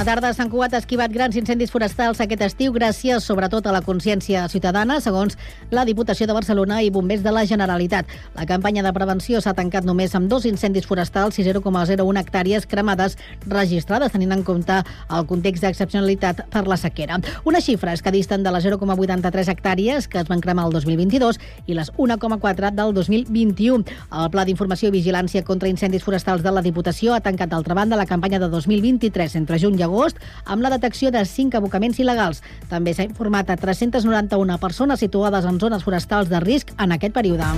Bona tarda. Sant Cugat ha esquivat grans incendis forestals aquest estiu gràcies sobretot a la consciència ciutadana, segons la Diputació de Barcelona i bombers de la Generalitat. La campanya de prevenció s'ha tancat només amb dos incendis forestals i 0,01 hectàrees cremades registrades, tenint en compte el context d'excepcionalitat per la sequera. Unes xifres que disten de les 0,83 hectàrees que es van cremar el 2022 i les 1,4 del 2021. El Pla d'Informació i Vigilància contra Incendis Forestals de la Diputació ha tancat, d'altra banda, la campanya de 2023 entre juny i agost amb la detecció de 5 abocaments il·legals. També s'ha informat a 391 persones situades en zones forestals de risc en aquest període.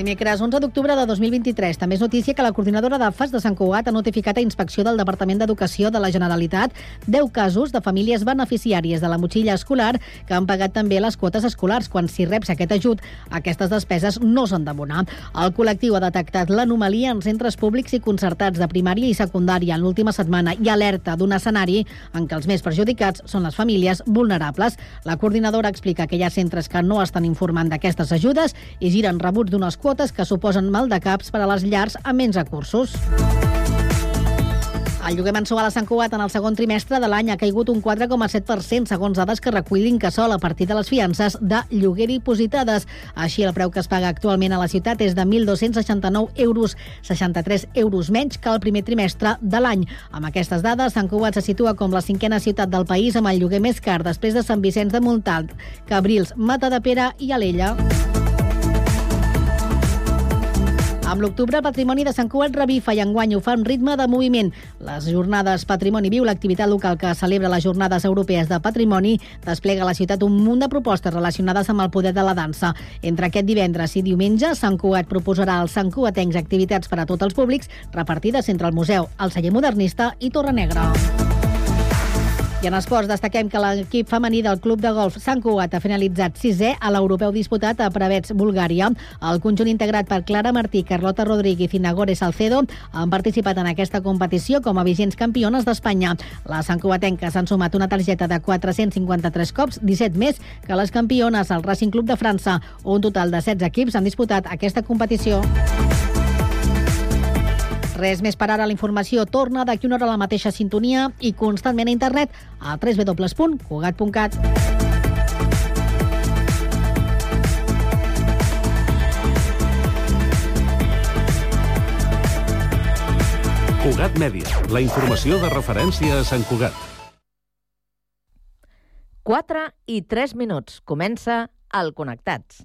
Dimecres 11 d'octubre de 2023. També és notícia que la coordinadora d'AFAS de Sant Cugat ha notificat a inspecció del Departament d'Educació de la Generalitat 10 casos de famílies beneficiàries de la motxilla escolar que han pagat també les quotes escolars. Quan s'hi reps aquest ajut, aquestes despeses no s'han d'abonar. El col·lectiu ha detectat l'anomalia en centres públics i concertats de primària i secundària en l'última setmana i alerta d'un escenari en què els més perjudicats són les famílies vulnerables. La coordinadora explica que hi ha centres que no estan informant d'aquestes ajudes i giren rebuts d'unes quotes que suposen mal de caps per a les llars amb menys recursos. El lloguer mensual a Sant Cugat en el segon trimestre de l'any ha caigut un 4,7%, segons dades que recull l'Incasol a partir de les fiances de lloguer dipositades. Així, el preu que es paga actualment a la ciutat és de 1.269 euros, 63 euros menys que el primer trimestre de l'any. Amb aquestes dades, Sant Cugat se situa com la cinquena ciutat del país amb el lloguer més car després de Sant Vicenç de Montalt, Cabrils, Mata de Pere i Alella. Amb l'octubre, el patrimoni de Sant Cugat revifa i enguany ho fa en ritme de moviment. Les jornades Patrimoni Viu, l'activitat local que celebra les jornades europees de patrimoni, desplega a la ciutat un munt de propostes relacionades amb el poder de la dansa. Entre aquest divendres i diumenge, Sant Cugat proposarà als Sant Cugatencs activitats per a tots els públics, repartides entre el museu, el celler modernista i Torre Negra. I en esports destaquem que l'equip femení del Club de Golf Sant Cugat ha finalitzat sisè a l'europeu disputat a Prevets, Bulgària. El conjunt integrat per Clara Martí, Carlota Rodríguez i Nagore Salcedo han participat en aquesta competició com a vigents campiones d'Espanya. Les santcugatenques han sumat una targeta de 453 cops, 17 més que les campiones al Racing Club de França. Un total de 16 equips han disputat aquesta competició. Res més per ara, la informació torna d'aquí una hora a la mateixa sintonia i constantment a internet a www.cugat.cat. Cugat Mèdia, la informació de referència a Sant Cugat. 4 i 3 minuts. Comença el Connectats.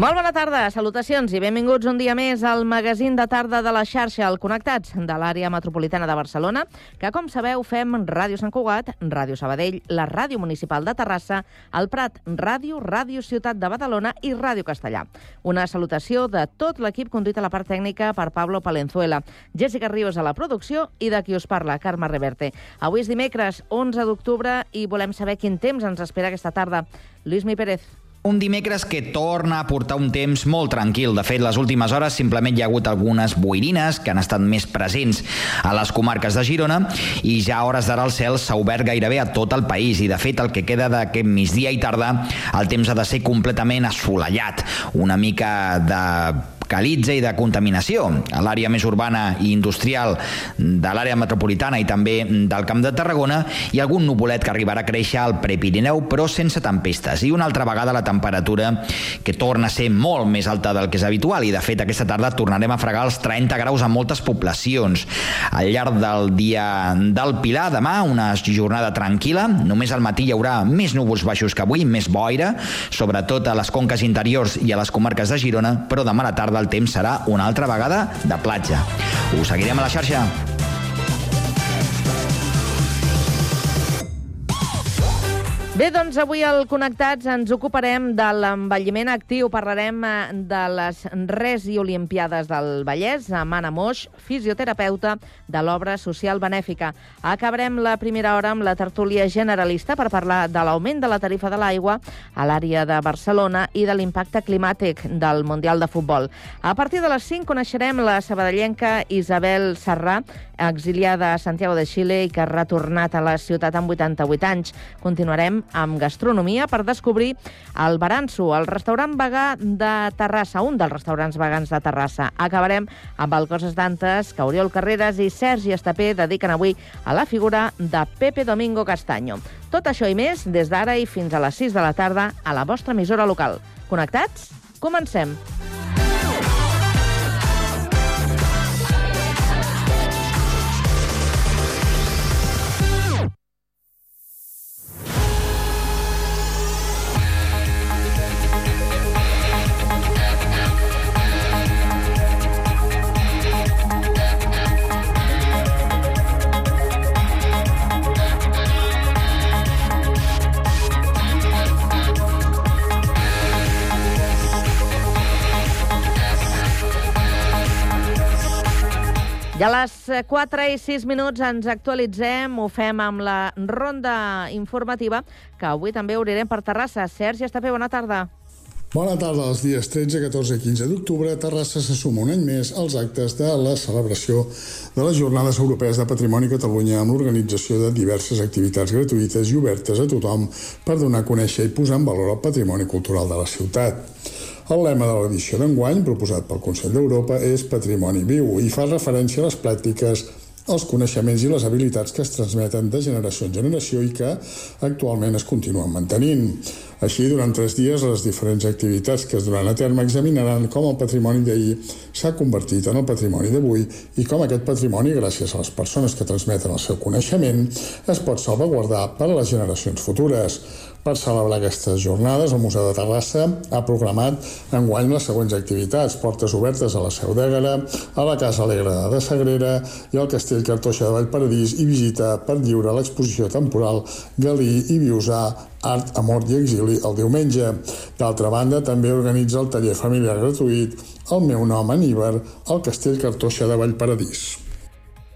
Molt bona tarda, salutacions i benvinguts un dia més al magazín de tarda de la xarxa al Connectats de l'àrea metropolitana de Barcelona, que com sabeu fem Ràdio Sant Cugat, Ràdio Sabadell, la Ràdio Municipal de Terrassa, el Prat Ràdio, Ràdio Ciutat de Badalona i Ràdio Castellà. Una salutació de tot l'equip conduït a la part tècnica per Pablo Palenzuela, Jessica Ríos a la producció i de qui us parla, Carme Reverte. Avui és dimecres, 11 d'octubre, i volem saber quin temps ens espera aquesta tarda. Lluís Mi Pérez. Un dimecres que torna a portar un temps molt tranquil. De fet, les últimes hores simplement hi ha hagut algunes boirines que han estat més presents a les comarques de Girona i ja a hores d'ara el cel s'ha obert gairebé a tot el país i de fet el que queda d'aquest migdia i tarda el temps ha de ser completament assolellat. Una mica de calitza i de contaminació. A l'àrea més urbana i industrial de l'àrea metropolitana i també del Camp de Tarragona i algun nuvolet que arribarà a créixer al Prepirineu, però sense tempestes. I una altra vegada la temperatura que torna a ser molt més alta del que és habitual i de fet aquesta tarda tornarem a fregar els 30 graus a moltes poblacions. Al llarg del dia del Pilar, demà, una jornada tranquil·la, només al matí hi haurà més núvols baixos que avui, més boira, sobretot a les conques interiors i a les comarques de Girona, però demà a la tarda el temps serà una altra vegada de platja. Us seguirem a la xarxa. Bé, doncs avui al Connectats ens ocuparem de l'envelliment actiu. Parlarem eh, de les Res i Olimpiades del Vallès amb Anna Moix, fisioterapeuta de l'obra social benèfica. Acabarem la primera hora amb la tertúlia generalista per parlar de l'augment de la tarifa de l'aigua a l'àrea de Barcelona i de l'impacte climàtic del Mundial de Futbol. A partir de les 5 coneixerem la sabadellenca Isabel Serrà, exiliada a Santiago de Xile i que ha retornat a la ciutat amb 88 anys. Continuarem amb gastronomia per descobrir el Baranso, el restaurant vegà de Terrassa, un dels restaurants vegans de Terrassa. Acabarem amb el Coses d'Antes, que Oriol Carreras i Sergi Estapé dediquen avui a la figura de Pepe Domingo Castaño. Tot això i més des d'ara i fins a les 6 de la tarda a la vostra emissora local. Connectats? Comencem! 4 i 6 minuts ens actualitzem, ho fem amb la ronda informativa, que avui també obrirem per Terrassa. Sergi Estapé, bona tarda. Bona tarda. Els dies 13, 14 i 15 d'octubre, Terrassa se suma un any més als actes de la celebració de les Jornades Europees de Patrimoni Catalunya amb l'organització de diverses activitats gratuïtes i obertes a tothom per donar a conèixer i posar en valor el patrimoni cultural de la ciutat. El lema de l'edició d'enguany, proposat pel Consell d'Europa, és Patrimoni viu i fa referència a les pràctiques els coneixements i les habilitats que es transmeten de generació en generació i que actualment es continuen mantenint. Així, durant tres dies, les diferents activitats que es duran a terme examinaran com el patrimoni d'ahir s'ha convertit en el patrimoni d'avui i com aquest patrimoni, gràcies a les persones que transmeten el seu coneixement, es pot salvaguardar per a les generacions futures. Per celebrar aquestes jornades, el Museu de Terrassa ha programat enguany les següents activitats. Portes obertes a la Seu d'Ègara, a la Casa Alegre de Sagrera i al Castell Cartoixa de Vallparadís i visita per lliure l'exposició temporal Galí i Viusà Art, Amor i Exili el diumenge. D'altra banda, també organitza el taller familiar gratuït El meu nom Aníbar al Castell Cartoixa de Vallparadís.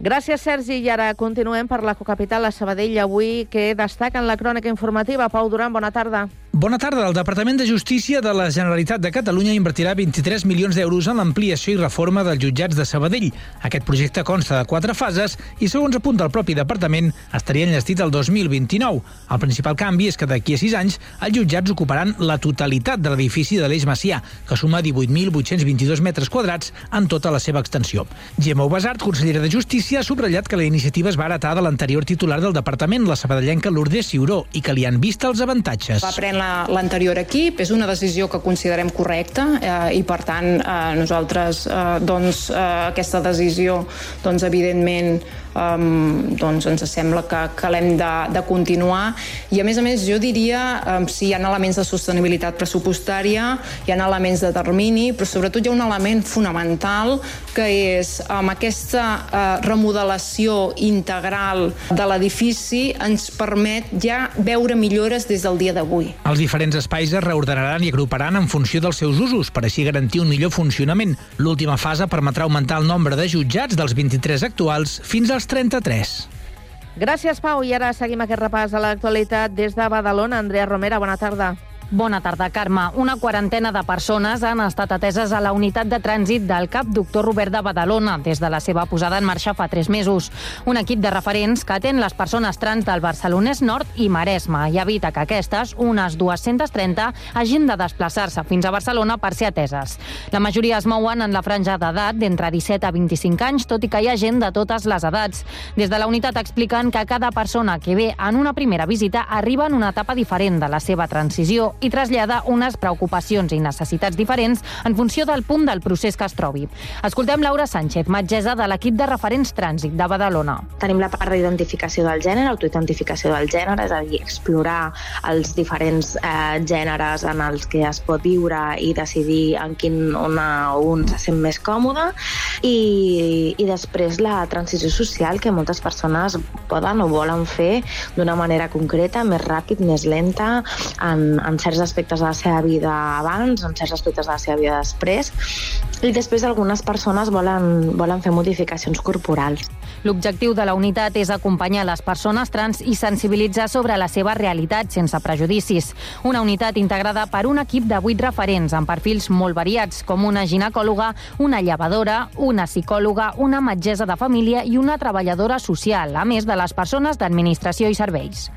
Gràcies, Sergi. I ara continuem per la capital, la Sabadell, avui, que destaca en la crònica informativa. Pau Duran, bona tarda. Bona tarda. El Departament de Justícia de la Generalitat de Catalunya invertirà 23 milions d'euros en l'ampliació i reforma dels jutjats de Sabadell. Aquest projecte consta de quatre fases i, segons apunta el propi departament, estaria enllestit el 2029. El principal canvi és que d'aquí a sis anys els jutjats ocuparan la totalitat de l'edifici de l'Eix Macià, que suma 18.822 metres quadrats en tota la seva extensió. Gemma Ubasart, consellera de Justícia, ha subratllat que la iniciativa es va heretar de l'anterior titular del departament, la sabadellenca Lourdes Ciuró, i que li han vist els avantatges. Va l'anterior equip, és una decisió que considerem correcta eh, i per tant eh, nosaltres eh, doncs, eh, aquesta decisió doncs, evidentment um, doncs ens sembla que, que l'hem de, de continuar i a més a més jo diria um, si hi ha elements de sostenibilitat pressupostària hi ha elements de termini però sobretot hi ha un element fonamental que és amb aquesta uh, remodelació integral de l'edifici ens permet ja veure millores des del dia d'avui. Els diferents espais es reordenaran i agruparan en funció dels seus usos per així garantir un millor funcionament. L'última fase permetrà augmentar el nombre de jutjats dels 23 actuals fins als 33. Gràcies, Pau. I ara seguim aquest repàs a l'actualitat des de Badalona. Andrea Romera, bona tarda. Bona tarda, Carme. Una quarantena de persones han estat ateses a la unitat de trànsit del CAP Doctor Robert de Badalona des de la seva posada en marxa fa tres mesos. Un equip de referents que atén les persones trans del Barcelonès Nord i Maresme i evita que aquestes, unes 230, hagin de desplaçar-se fins a Barcelona per ser ateses. La majoria es mouen en la franja d'edat d'entre 17 a 25 anys, tot i que hi ha gent de totes les edats. Des de la unitat expliquen que cada persona que ve en una primera visita arriba en una etapa diferent de la seva transició i trasllada unes preocupacions i necessitats diferents en funció del punt del procés que es trobi. Escoltem Laura Sánchez, metgessa de l'equip de referents trànsit de Badalona. Tenim la part d'identificació del gènere, autoidentificació del gènere, és a dir, explorar els diferents eh, gèneres en els que es pot viure i decidir en quin una, un se sent més còmode i, i després la transició social que moltes persones poden o volen fer d'una manera concreta, més ràpid, més lenta, en, en certs aspectes de la seva vida abans, en certs aspectes de la seva vida després, i després algunes persones volen, volen fer modificacions corporals. L'objectiu de la unitat és acompanyar les persones trans i sensibilitzar sobre la seva realitat sense prejudicis. Una unitat integrada per un equip de vuit referents amb perfils molt variats, com una ginecòloga, una llevadora, una psicòloga, una metgessa de família i una treballadora social, a més de les persones d'administració i serveis.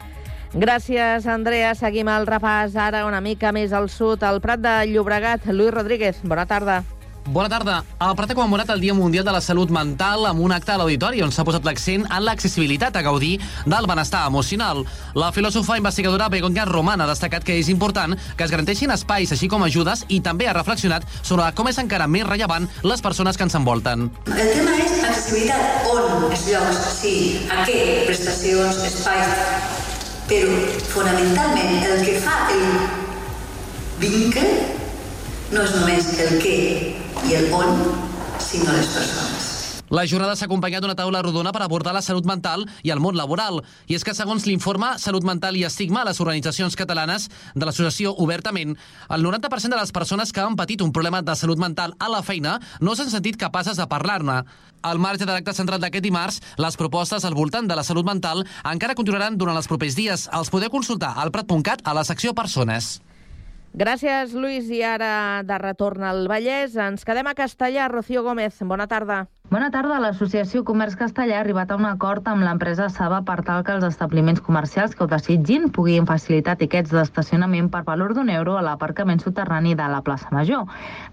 Gràcies, Andrea. Seguim el repàs ara una mica més al sud, al Prat de Llobregat. Lluís Rodríguez, bona tarda. Bona tarda. El Prat ha commemorat el Dia Mundial de la Salut Mental amb un acte a l'auditori on s'ha posat l'accent en l'accessibilitat a gaudir del benestar emocional. La filòsofa investigadora Begoña Roman ha destacat que és important que es garanteixin espais així com ajudes i també ha reflexionat sobre com és encara més rellevant les persones que ens envolten. El tema és accessibilitat on, els llocs, sí, a què, prestacions, espais, però fonamentalment el que fa el vincle no és només el què i el on, sinó les persones. La jornada s'ha acompanyat d'una taula rodona per abordar la salut mental i el món laboral. I és que, segons l'informe Salut Mental i Estigma a les organitzacions catalanes de l'associació Obertament, el 90% de les persones que han patit un problema de salut mental a la feina no s'han sentit capaces de parlar-ne. Al marge de l'acte central d'aquest dimarts, les propostes al voltant de la salut mental encara continuaran durant els propers dies. Els podeu consultar al prat.cat a la secció Persones. Gràcies, Lluís. I ara, de retorn al Vallès, ens quedem a Castellà. Rocío Gómez, bona tarda. Bona tarda. L'Associació Comerç Castellà ha arribat a un acord amb l'empresa Saba per tal que els establiments comercials que ho desitgin puguin facilitar tiquets d'estacionament per valor d'un euro a l'aparcament soterrani de la plaça Major.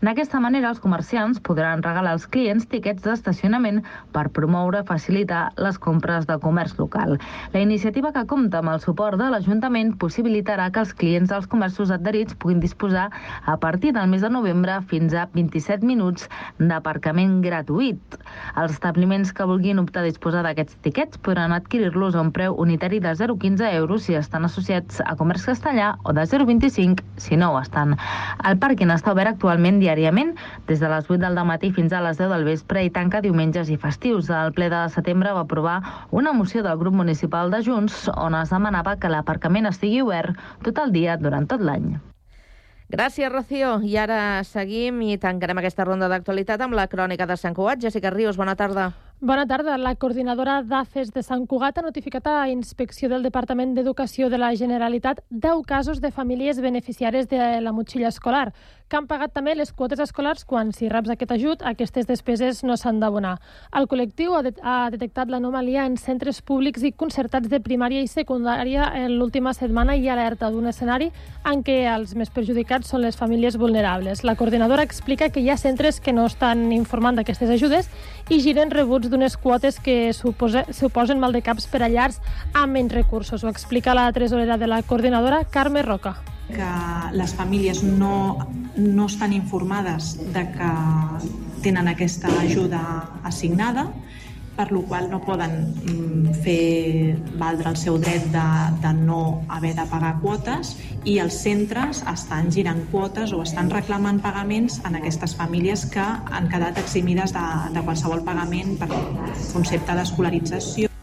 D'aquesta manera, els comerciants podran regalar als clients tiquets d'estacionament per promoure i facilitar les compres de comerç local. La iniciativa que compta amb el suport de l'Ajuntament possibilitarà que els clients dels comerços adherits puguin disposar a partir del mes de novembre fins a 27 minuts d'aparcament gratuït. Els establiments que vulguin optar a disposar d'aquests tiquets podran adquirir-los a un preu unitari de 0,15 euros si estan associats a Comerç Castellà o de 0,25 si no ho estan. El pàrquing està obert actualment diàriament des de les 8 del matí fins a les 10 del vespre i tanca diumenges i festius. El ple de setembre va aprovar una moció del grup municipal de Junts on es demanava que l'aparcament estigui obert tot el dia durant tot l'any. Gràcies, Rocío. I ara seguim i tancarem aquesta ronda d'actualitat amb la crònica de Sant Cugat. Jessica Ríos, bona tarda. Bona tarda. La coordinadora d'AFES de Sant Cugat ha notificat a Inspecció del Departament d'Educació de la Generalitat 10 casos de famílies beneficiàries de la motxilla escolar, que han pagat també les quotes escolars quan, si reps aquest ajut, aquestes despeses no s'han d'abonar. El col·lectiu ha, de ha detectat l'anomalia en centres públics i concertats de primària i secundària en l'última setmana i alerta d'un escenari en què els més perjudicats són les famílies vulnerables. La coordinadora explica que hi ha centres que no estan informant d'aquestes ajudes i giren rebuts d'unes quotes que suposen mal de caps per a llars amb menys recursos. Ho explica la tresorera de la coordinadora, Carme Roca que les famílies no, no estan informades de que tenen aquesta ajuda assignada per lo qual no poden mm, fer valdre el seu dret de, de no haver de pagar quotes i els centres estan girant quotes o estan reclamant pagaments en aquestes famílies que han quedat eximides de, de qualsevol pagament per concepte d'escolarització.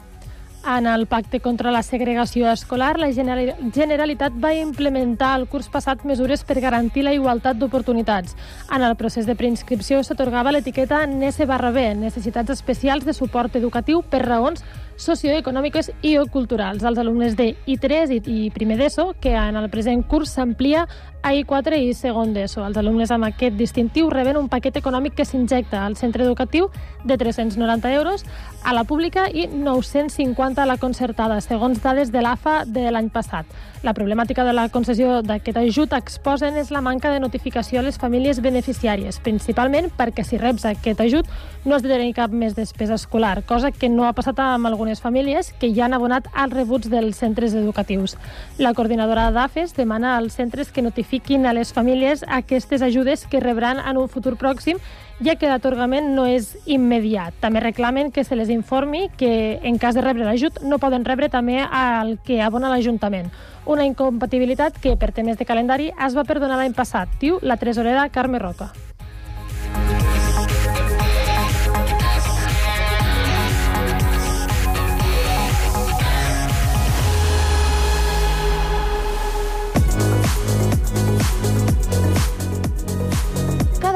En el pacte contra la segregació escolar, la Generalitat va implementar el curs passat mesures per garantir la igualtat d'oportunitats. En el procés de preinscripció s'atorgava l'etiqueta NS barra B, necessitats especials de suport educatiu per raons socioeconòmiques i o culturals. Els alumnes de I3 i primer d'ESO, que en el present curs s'amplia a I4 i segon d'ESO. Els alumnes amb aquest distintiu reben un paquet econòmic que s'injecta al centre educatiu de 390 euros a la pública i 950 a la concertada, segons dades de l'AFA de l'any passat. La problemàtica de la concessió d'aquest ajut exposen és la manca de notificació a les famílies beneficiàries, principalment perquè si reps aquest ajut no has de tenir cap més despesa escolar, cosa que no ha passat amb algunes famílies que ja han abonat als rebuts dels centres educatius. La coordinadora d'AFES demana als centres que notifiquin a les famílies aquestes ajudes que rebran en un futur pròxim ja que l'atorgament no és immediat. També reclamen que se les informi que, en cas de rebre l'ajut, no poden rebre també el que abona l'Ajuntament. Una incompatibilitat que, per temes de calendari, es va perdonar l'any passat, diu la tresorera Carme Roca.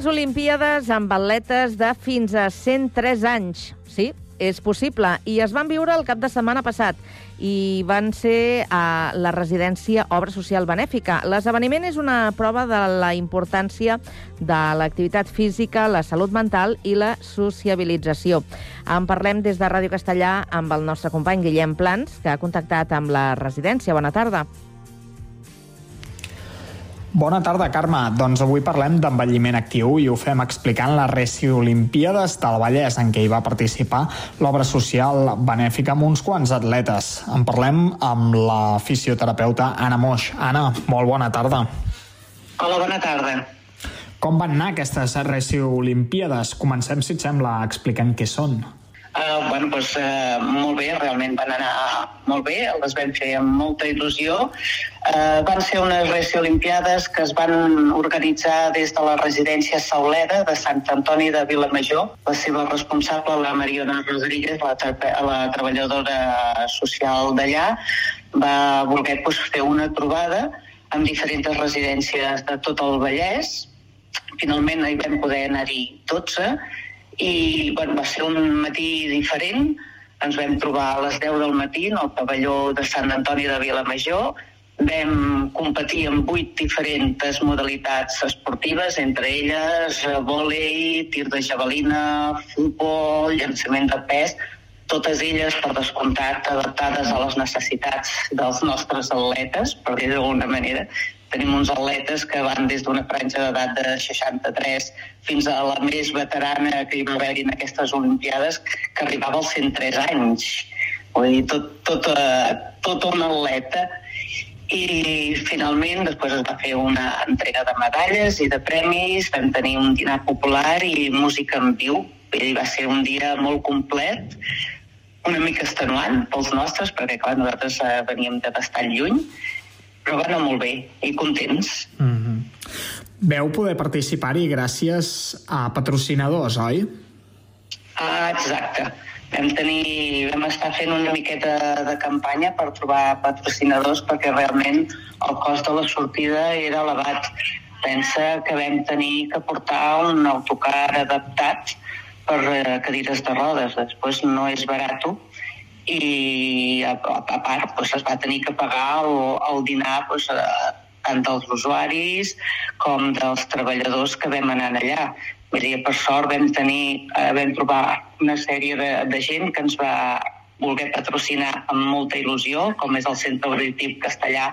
Unes Olimpíades amb atletes de fins a 103 anys. Sí, és possible. I es van viure el cap de setmana passat i van ser a la residència Obra Social Benèfica. L'esdeveniment és una prova de la importància de l'activitat física, la salut mental i la sociabilització. En parlem des de Ràdio Castellà amb el nostre company Guillem Plans, que ha contactat amb la residència. Bona tarda. Bona tarda, Carme. Doncs avui parlem d'envelliment actiu i ho fem explicant la Reci Olimpíades del Vallès, en què hi va participar l'obra social benèfica amb uns quants atletes. En parlem amb la fisioterapeuta Anna Moix. Anna, molt bona tarda. Hola, bona tarda. Com van anar aquestes Reci Olimpíades? Comencem, si et sembla, explicant què són. Uh, bueno, doncs, uh, molt bé, realment van anar molt bé, les vam fer amb molta il·lusió. Uh, van ser unes Reci Olimpiades que es van organitzar des de la residència Sauleda de Sant Antoni de Vilamajor. La seva responsable, la Mariona Rodríguez, la, la treballadora social d'allà, va voler doncs, fer una trobada amb diferents residències de tot el Vallès. Finalment hi vam poder anar-hi 12 i bueno, va ser un matí diferent. Ens vam trobar a les 10 del matí al pavelló de Sant Antoni de Vilamajor. Vam competir en vuit diferents modalitats esportives, entre elles vòlei, tir de javelina, futbol, llançament de pes, totes elles, per descomptat, adaptades a les necessitats dels nostres atletes, per dir d'alguna manera. Tenim uns atletes que van des d'una franja d'edat de 63 fins a la més veterana que hi va haver en aquestes Olimpiades, que arribava als 103 anys. Vull dir, tot, tot, uh, tot un atleta. I finalment després es va fer una entrega de medalles i de premis, vam tenir un dinar popular i música en viu. Dir, va ser un dia molt complet, una mica extenuant pels nostres, perquè clar, nosaltres uh, veníem de bastant lluny, però va anar molt bé i contents. Mm -hmm. Veu poder participar-hi gràcies a patrocinadors, oi? Ah, exacte. Vam, tenir, vam estar fent una miqueta de campanya per trobar patrocinadors perquè realment el cost de la sortida era elevat. Pensa que vam tenir que portar un autocar adaptat per eh, cadires de rodes. Després no és barat i a, a, part doncs, es va tenir que pagar el, el dinar doncs, a, tant dels usuaris com dels treballadors que vam anar allà. Vull dir, per sort vam tenir, eh, vam trobar una sèrie de, de gent que ens va voler patrocinar amb molta il·lusió, com és el Centre Auditiu Castellà,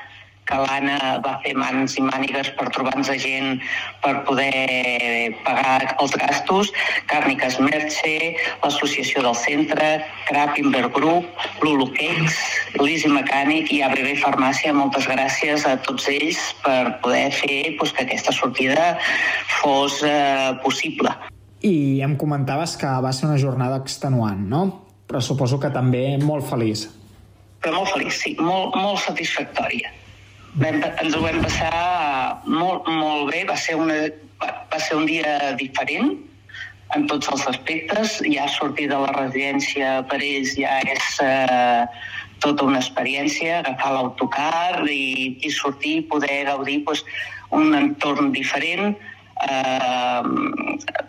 que l'Anna va fer mans i mànigues per trobar-nos gent per poder pagar els gastos, Càrniques Merche, l'Associació del Centre, Crapimber Group, Lulu Cakes, l'Easy Mecànic i ABB Farmàcia. Moltes gràcies a tots ells per poder fer pues, que aquesta sortida fos eh, possible. I em comentaves que va ser una jornada extenuant, no? Però suposo que també molt feliç. Però molt feliç, sí, molt, molt satisfactòria vam, ens ho vam passar molt, molt bé, va ser, una, va ser un dia diferent en tots els aspectes, ja sortir de la residència per ells ja és eh, tota una experiència, agafar l'autocar i, i sortir i poder gaudir pues, un entorn diferent, eh,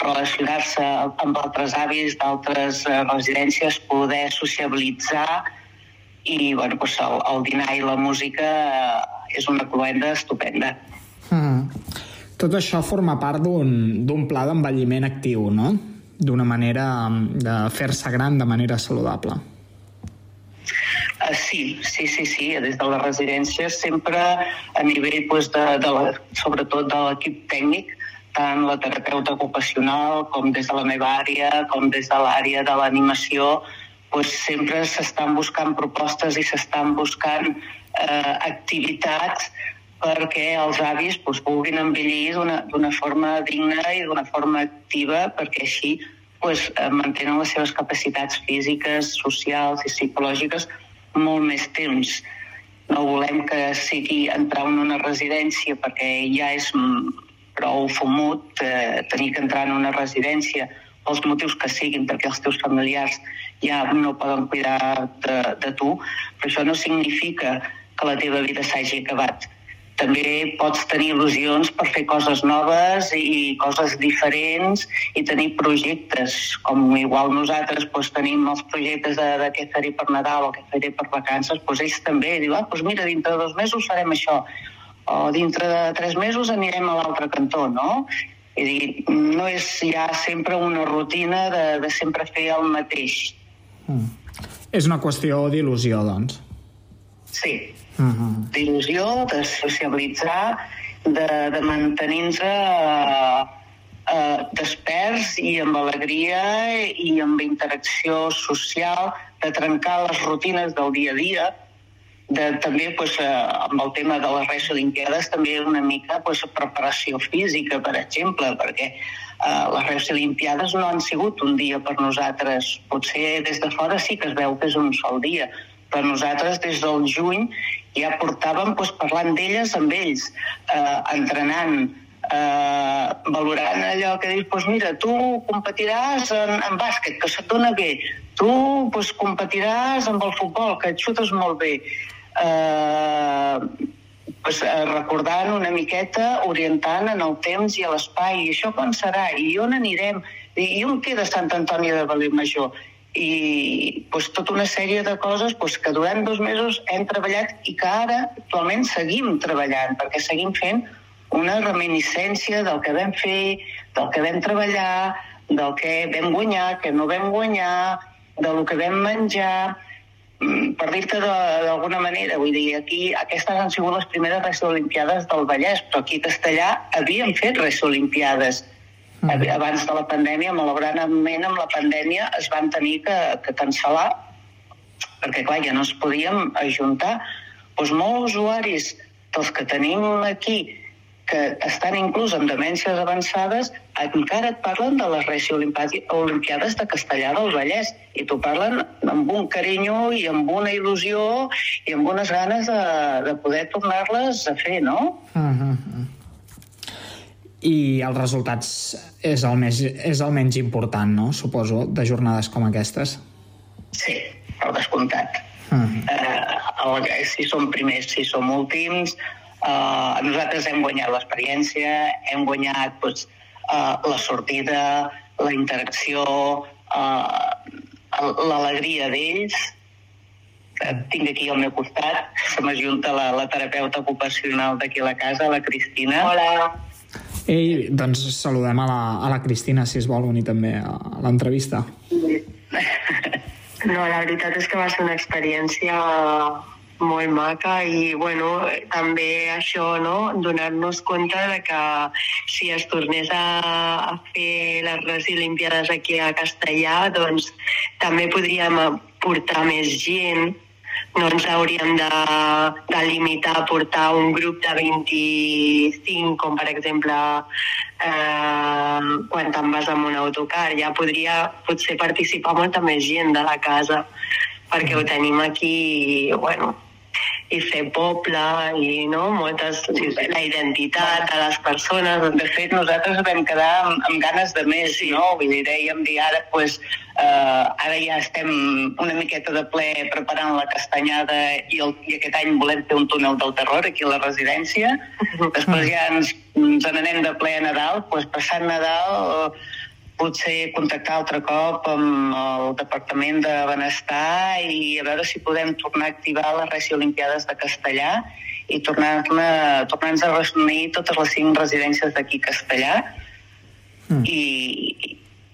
relacionar-se amb altres avis d'altres eh, residències, poder sociabilitzar i bueno, doncs el, el dinar i la música eh, és una cloenda estupenda. Mm. Tot això forma part d'un pla d'envelliment actiu, no? D'una manera de fer-se gran de manera saludable. Uh, sí, sí, sí, sí, des de les residències sempre a nivell, pues, de, de la, sobretot de l'equip tècnic, tant la terapeuta ocupacional com des de la meva àrea, com des de l'àrea de l'animació, pues, sempre s'estan buscant propostes i s'estan buscant eh, activitats perquè els avis pues, puguin envellir d'una forma digna i d'una forma activa perquè així pues, eh, mantenen les seves capacitats físiques, socials i psicològiques molt més temps. No volem que sigui entrar en una residència perquè ja és prou fumut eh, tenir que entrar en una residència pels motius que siguin, perquè els teus familiars ja no poden cuidar de, de tu, però això no significa que la teva vida s'hagi acabat també pots tenir il·lusions per fer coses noves i coses diferents i tenir projectes, com igual nosaltres doncs, tenim els projectes de, de què faré per Nadal o què faré per vacances, doncs ells també diuen, ah, doncs mira, dintre de dos mesos farem això, o dintre de tres mesos anirem a l'altre cantó, no? És dir, no és ja sempre una rutina de, de sempre fer el mateix. Mm. És una qüestió d'il·lusió, doncs. Sí, uh -huh. d'il·lusió, de sociabilitzar, de, de mantenir-nos eh, eh, desperts i amb alegria i amb interacció social, de trencar les rutines del dia a dia, de, també pues, eh, amb el tema de les Reis Olimpiades també una mica pues, preparació física, per exemple, perquè eh, les Reis Olimpiades no han sigut un dia per nosaltres. Potser des de fora sí que es veu que és un sol dia, però nosaltres des del juny ja portàvem doncs, parlant d'elles amb ells, eh, entrenant, eh, valorant allò que dius, doncs mira, tu competiràs en, en bàsquet, que se't dona bé, tu doncs, competiràs amb el futbol, que et xutes molt bé. Eh, pues, eh, recordant una miqueta, orientant en el temps i a l'espai, i això quan serà, i on anirem, i on queda Sant Antoni de Valer Major, i pues, tota una sèrie de coses pues, que durant dos mesos hem treballat i que ara actualment seguim treballant, perquè seguim fent una reminiscència del que vam fer, del que vam treballar, del que vam guanyar, que no vam guanyar, del que vam menjar, mm, per dir-te d'alguna manera, vull dir, aquí aquestes han sigut les primeres res olimpiades del Vallès, però aquí a Castellà havien fet res olimpiades Mm. Abans de la pandèmia, malauradament amb la pandèmia es van tenir que, que cancel·lar perquè clar, ja no es podíem ajuntar. Doncs molts usuaris dels que tenim aquí que estan inclús amb demències avançades encara et parlen de les Reis Olimpiades de Castellà del Vallès i t'ho parlen amb un carinyo i amb una il·lusió i amb unes ganes de, de poder tornar-les a fer, no? Uh mm-hmm. -huh i els resultats és el, més, és el menys important, no? Suposo, de jornades com aquestes. Sí, per descomptat. Uh -huh. uh, si som primers, si som últims, uh, nosaltres hem guanyat l'experiència, hem guanyat doncs, uh, la sortida, la interacció, uh, l'alegria d'ells, tinc aquí al meu costat, se m'ajunta la, la terapeuta ocupacional d'aquí a la casa, la Cristina. Hola. Ei, doncs saludem a la, a la Cristina, si es vol unir també a l'entrevista. No, la veritat és que va ser una experiència molt maca i bueno, també això, no? donar-nos compte de que si es tornés a, a fer les Res Olimpiades aquí a Castellà, doncs també podríem portar més gent no ens hauríem de, de limitar a portar un grup de 25, com per exemple eh, quan te'n vas amb un autocar. Ja podria potser participar molta més gent de la casa, perquè ho tenim aquí, bueno, i fer poble i no, moltes, la identitat de les persones. De fet, nosaltres vam quedar amb, amb ganes de més, sí. no? Vull dir, dèiem, dir, ara, pues, eh, ara ja estem una miqueta de ple preparant la castanyada i, el, i aquest any volem fer un túnel del terror aquí a la residència. Després ja ens, ens n'anem de ple a Nadal, pues, passant Nadal potser contactar altre cop amb el Departament de Benestar i a veure si podem tornar a activar les Reci Olimpiades de Castellà i tornar-nos tornar a reunir totes les cinc residències d'aquí a Castellà mm. i,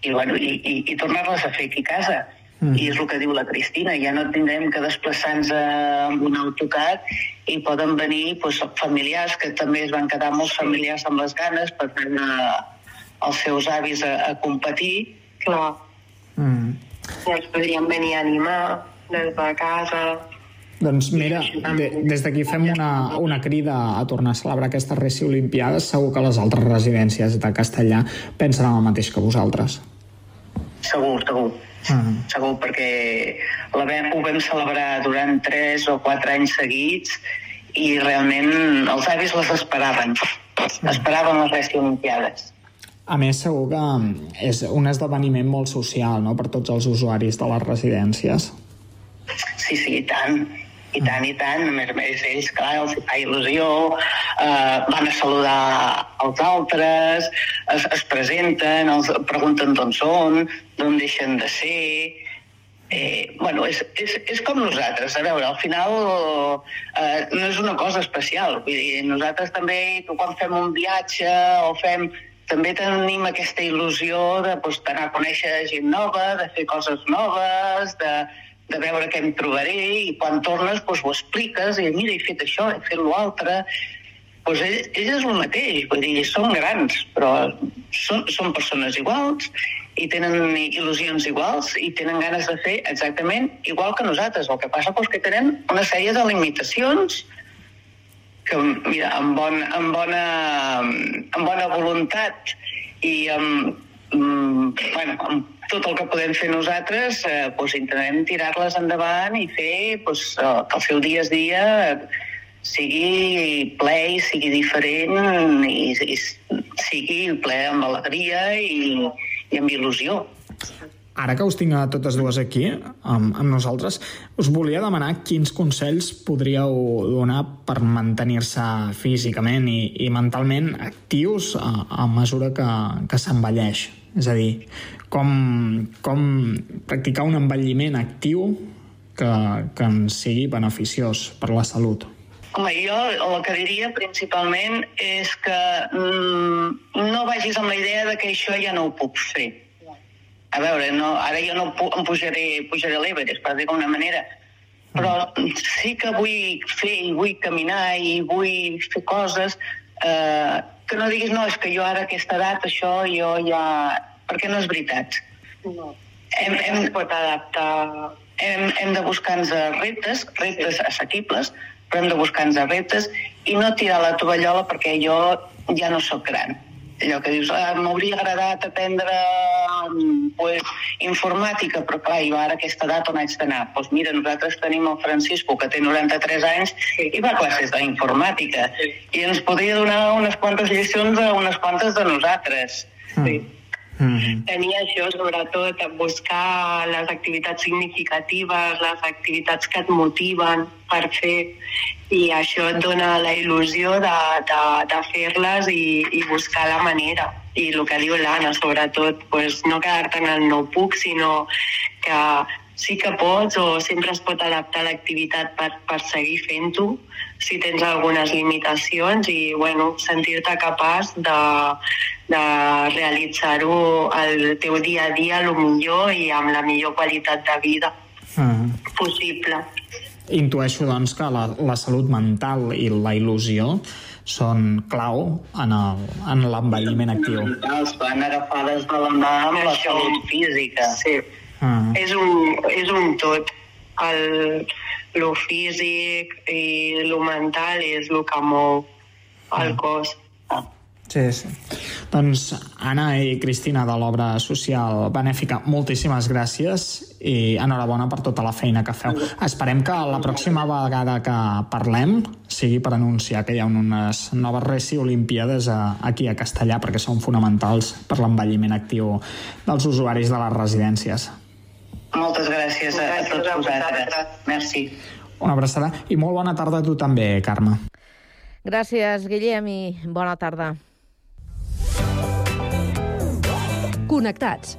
i, bueno, i, i, i tornar-les a fer aquí a casa. Mm. I és el que diu la Cristina, ja no tindrem que desplaçar-nos amb un autocar i poden venir doncs, familiars, que també es van quedar molts familiars amb les ganes per anar els seus avis a, a competir. Clar. Mm. I els podríem venir a animar des de casa. Doncs mira, de, des d'aquí fem una, una crida a tornar a celebrar aquestes Reci Olimpiades. Segur que les altres residències de Castellà pensen el mateix que vosaltres. Segur, segur. Mm. Segur, perquè la vam, ho vam celebrar durant 3 o 4 anys seguits i realment els avis les esperaven. Esperaven les Reci Olimpiades. A més, segur que és un esdeveniment molt social no? per tots els usuaris de les residències. Sí, sí, i tant. I tant, i tant. A més a més, ells, clar, els fa il·lusió, eh, van a saludar els altres, es, es presenten, els pregunten d'on són, d'on deixen de ser... Eh, bueno, és, és, és com nosaltres. A veure, al final eh, no és una cosa especial. Vull dir, nosaltres també, quan fem un viatge o fem també tenim aquesta il·lusió de pues, d'anar a conèixer gent nova, de fer coses noves, de, de veure què em trobaré, i quan tornes pues, ho expliques, i mira, he fet això, he fet l'altre... Pues ell, ell és el mateix, vull dir, són grans, però són, són persones iguals i tenen il·lusions iguals i tenen ganes de fer exactament igual que nosaltres. El que passa és que tenen una sèrie de limitacions que, mira, amb, bon, amb, bona, amb bona voluntat i amb, mm, bueno, amb tot el que podem fer nosaltres, eh, doncs intentem tirar-les endavant i fer doncs, que el seu dia a dia sigui ple i sigui diferent i, i sigui ple amb alegria i, i amb il·lusió. Ara que us tinc a totes dues aquí, amb, amb nosaltres, us volia demanar quins consells podríeu donar per mantenir-se físicament i, i mentalment actius a, a mesura que, que s'envelleix. És a dir, com, com practicar un envelliment actiu que, que ens sigui beneficiós per la salut. Home, jo el que diria principalment és que mm, no vagis amb la idea de que això ja no ho puc fer a veure, no, ara jo no em pujaré, pujaré l'Everest, per dir d'alguna manera, però sí que vull fer i vull caminar i vull fer coses eh, que no diguis, no, és que jo ara a aquesta edat això jo ja... Perquè no és veritat. No. Hem, hem, es pot adaptar. Hem, hem de buscar-nos reptes, reptes assequibles, però hem de buscar-nos reptes i no tirar la tovallola perquè jo ja no sóc gran allò que dius, ah, m'hauria agradat aprendre pues, informàtica, però clar, jo ara a aquesta edat on haig d'anar? Doncs pues mira, nosaltres tenim el Francisco, que té 93 anys, i va a classes d'informàtica, i ens podria donar unes quantes lliçons a unes quantes de nosaltres. Sí. Mm -hmm. Tenia això, sobretot, buscar les activitats significatives, les activitats que et motiven per fer, i això et dona la il·lusió de, de, de fer-les i, i buscar la manera. I el que diu l'Anna, sobretot, pues, no quedar-te en el no puc, sinó que sí que pots o sempre es pot adaptar l'activitat per, per seguir fent-ho si tens algunes limitacions i bueno, sentir-te capaç de, de realitzar-ho al teu dia a dia el millor i amb la millor qualitat de vida mm. possible. Intueixo, doncs, que la, la salut mental i la il·lusió són clau en l'envelliment actiu. Van agafades de la mà amb la salut física. Sí. Mm. És, un, és un tot. El, lo físic i lo mental és el que mou el cos. Sí, sí. Doncs Anna i Cristina de l'obra social benèfica, moltíssimes gràcies i enhorabona per tota la feina que feu. Esperem que la pròxima vegada que parlem sigui per anunciar que hi ha unes noves Reci Olimpíades a, aquí a Castellà perquè són fonamentals per l'envelliment actiu dels usuaris de les residències. Moltes gràcies a, a tots vosaltres. Merci. Una abraçada i molt bona tarda a tu també, Carme. Gràcies, Guillem, i bona tarda. Connectats.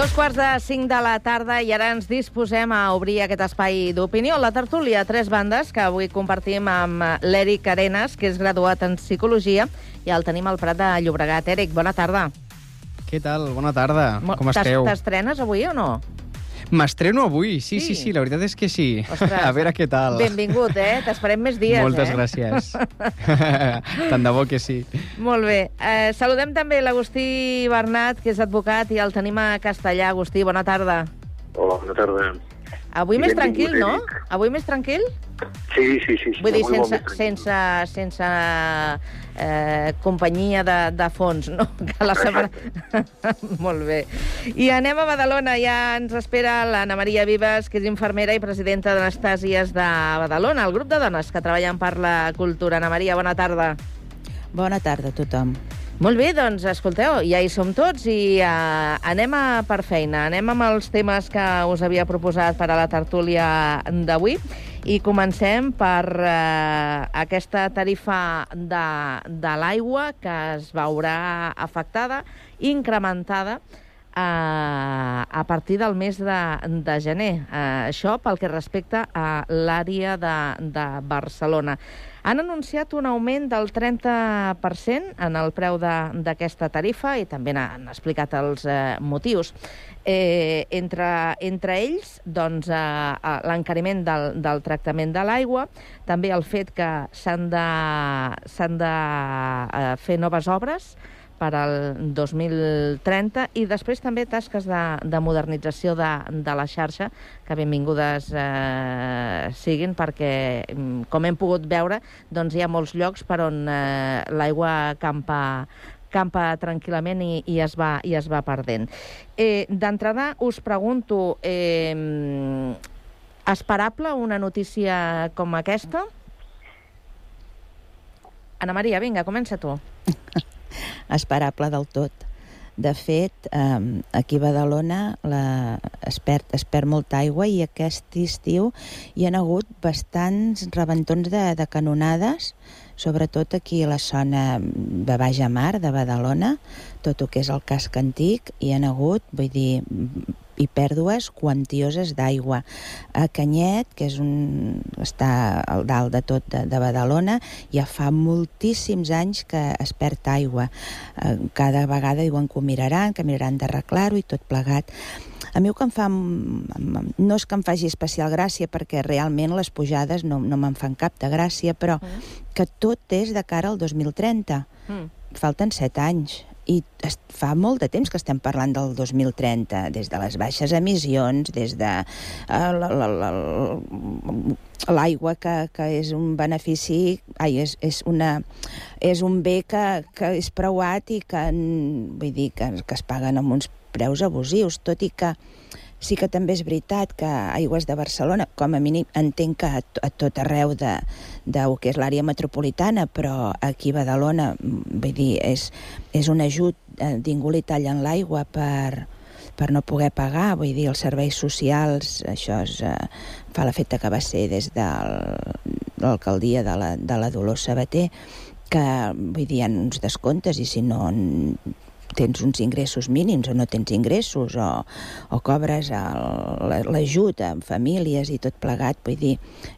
Dos quarts de cinc de la tarda i ara ens disposem a obrir aquest espai d'opinió. La tertúlia, tres bandes que avui compartim amb l'Eric Arenas, que és graduat en Psicologia, i el tenim al Prat de Llobregat. Eric, bona tarda. Què tal? Bona tarda. Com esteu? T'estrenes avui o no? M'estreno avui, sí, Sí? sí, sí, la veritat és que sí. Ostres. A veure què tal. Benvingut, eh? T'esperem més dies, Moltes eh? gràcies. Tant de bo que sí. Molt bé. Eh, saludem també l'Agustí Bernat, que és advocat, i el tenim a Castellà. Agustí, bona tarda. Hola, bona tarda. Avui I més tranquil, no? Avui més tranquil? Sí, sí, sí. sí Vull dir, sense, sense, sense eh, companyia de, de fons, no? Que la setmana... Molt bé. I anem a Badalona. Ja ens espera l'Anna Maria Vives, que és infermera i presidenta d'Anastàsies de Badalona, el grup de dones que treballen per la cultura. Anna Maria, bona tarda. Bona tarda a tothom. Molt bé, doncs, escolteu, ja hi som tots i uh, anem a per feina. Anem amb els temes que us havia proposat per a la tertúlia d'avui i comencem per uh, aquesta tarifa de, de l'aigua que es veurà afectada, incrementada, uh, a partir del mes de, de gener. Uh, això pel que respecta a l'àrea de, de Barcelona. Han anunciat un augment del 30% en el preu d'aquesta tarifa i també han explicat els eh, motius. Eh, entre, entre ells, doncs, eh, eh, l'encariment del, del tractament de l'aigua, també el fet que s'han de, de eh, fer noves obres per al 2030 i després també tasques de, de modernització de, de la xarxa que benvingudes eh, siguin perquè, mm, com hem pogut veure, doncs hi ha molts llocs per on eh, l'aigua campa campa tranquil·lament i, i, es va, i es va perdent. Eh, D'entrada us pregunto, eh, esperable una notícia com aquesta? Ana Maria, vinga, comença tu. Esperable del tot. De fet, eh, aquí a Badalona la, es, perd, es perd molta aigua i aquest estiu hi ha hagut bastants rebentons de, de canonades, sobretot aquí a la zona de Baix a Mar, de Badalona, tot el que és el casc antic, hi ha hagut, vull dir, i pèrdues quantioses d'aigua. A Canyet, que és un, està al dalt de tot de, de Badalona, ja fa moltíssims anys que es perd aigua. Eh, Cada vegada diuen que ho miraran, que miraran d'arreglar-ho i tot plegat. A mi el que em fa... No és que em faci especial gràcia, perquè realment les pujades no, no me'n fan cap de gràcia, però que tot és de cara al 2030. Mm. Falten set anys i es, fa molt de temps que estem parlant del 2030, des de les baixes emissions, des de eh, la- la- la- l'aigua que, que és un benefici, ai, és, és, una, és un bé que, que és preuat i que, vull dir, que, que es paguen amb uns preus abusius, tot i que sí que també és veritat que Aigües de Barcelona, com a mínim, entenc que a, a tot arreu de, de que és l'àrea metropolitana, però aquí a Badalona, mm, vull dir, és, és un ajut eh, d'ingol i tall en l'aigua per, per no poder pagar, vull dir, els serveis socials, això és, eh, fa l'efecte que va ser des de l'alcaldia de la, de la Dolors Sabater, que vull dir, hi ha uns descomptes i si no tens uns ingressos mínims o no tens ingressos o, o cobres l'ajut en famílies i tot plegat, vull dir,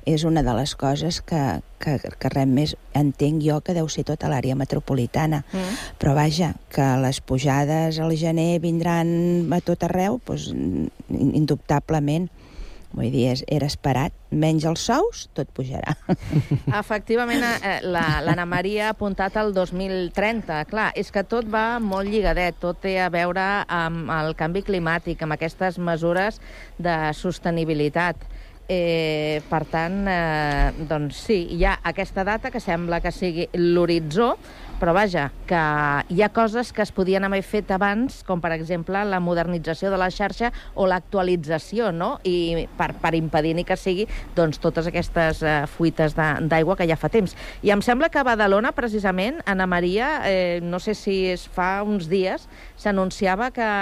és una de les coses que, que, que res més entenc jo que deu ser tota l'àrea metropolitana. Mm. Però vaja, que les pujades al gener vindran a tot arreu, doncs, indubtablement. Vull dir, era esperat. Menys els sous, tot pujarà. Efectivament, eh, l'Anna Maria ha apuntat al 2030. Clar, és que tot va molt lligadet, tot té a veure amb el canvi climàtic, amb aquestes mesures de sostenibilitat. Eh, per tant, eh, doncs sí, hi ha aquesta data que sembla que sigui l'horitzó, però vaja, que hi ha coses que es podien haver fet abans, com per exemple la modernització de la xarxa o l'actualització, no? I per, per impedir ni que sigui doncs, totes aquestes uh, fuites d'aigua que ja fa temps. I em sembla que a Badalona, precisament, Anna Maria, eh, no sé si es fa uns dies, s'anunciava que,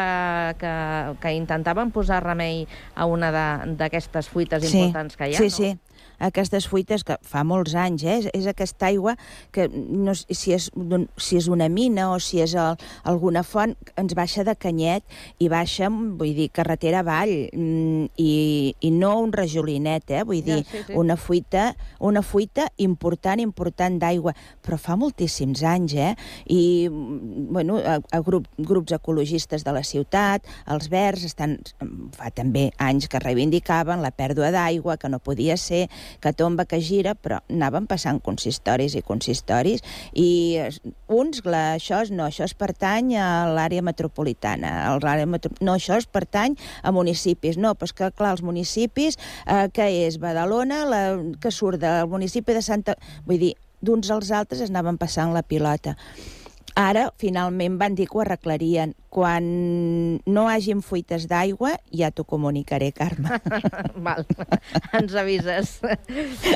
que, que intentaven posar remei a una d'aquestes fuites sí, importants que hi ha, sí, no? Sí, sí aquestes fuites que fa molts anys, eh? és, és aquesta aigua que no, si, és, si és una mina o si és el, alguna font, ens baixa de canyet i baixa, vull dir, carretera avall mm, i, i no un rajolinet, eh? vull dir, ja, sí, sí. una fuita una fuita important, important d'aigua, però fa moltíssims anys, eh? I, bueno, a, a grup, grups ecologistes de la ciutat, els verds, estan, fa també anys que reivindicaven la pèrdua d'aigua, que no podia ser, que tomba, que gira, però anaven passant consistoris i consistoris, i uns, la, això, no, això es pertany a l'àrea metropolitana, l'àrea metro... no, això es pertany a municipis, no, però que, clar, els municipis, eh, que és Badalona, la, que surt del municipi de Santa... Vull dir, d'uns als altres es anaven passant la pilota. Ara, finalment, van dir que ho arreglarien. Quan no hagin fuites d'aigua, ja t'ho comunicaré, Carme. Val, ens avises.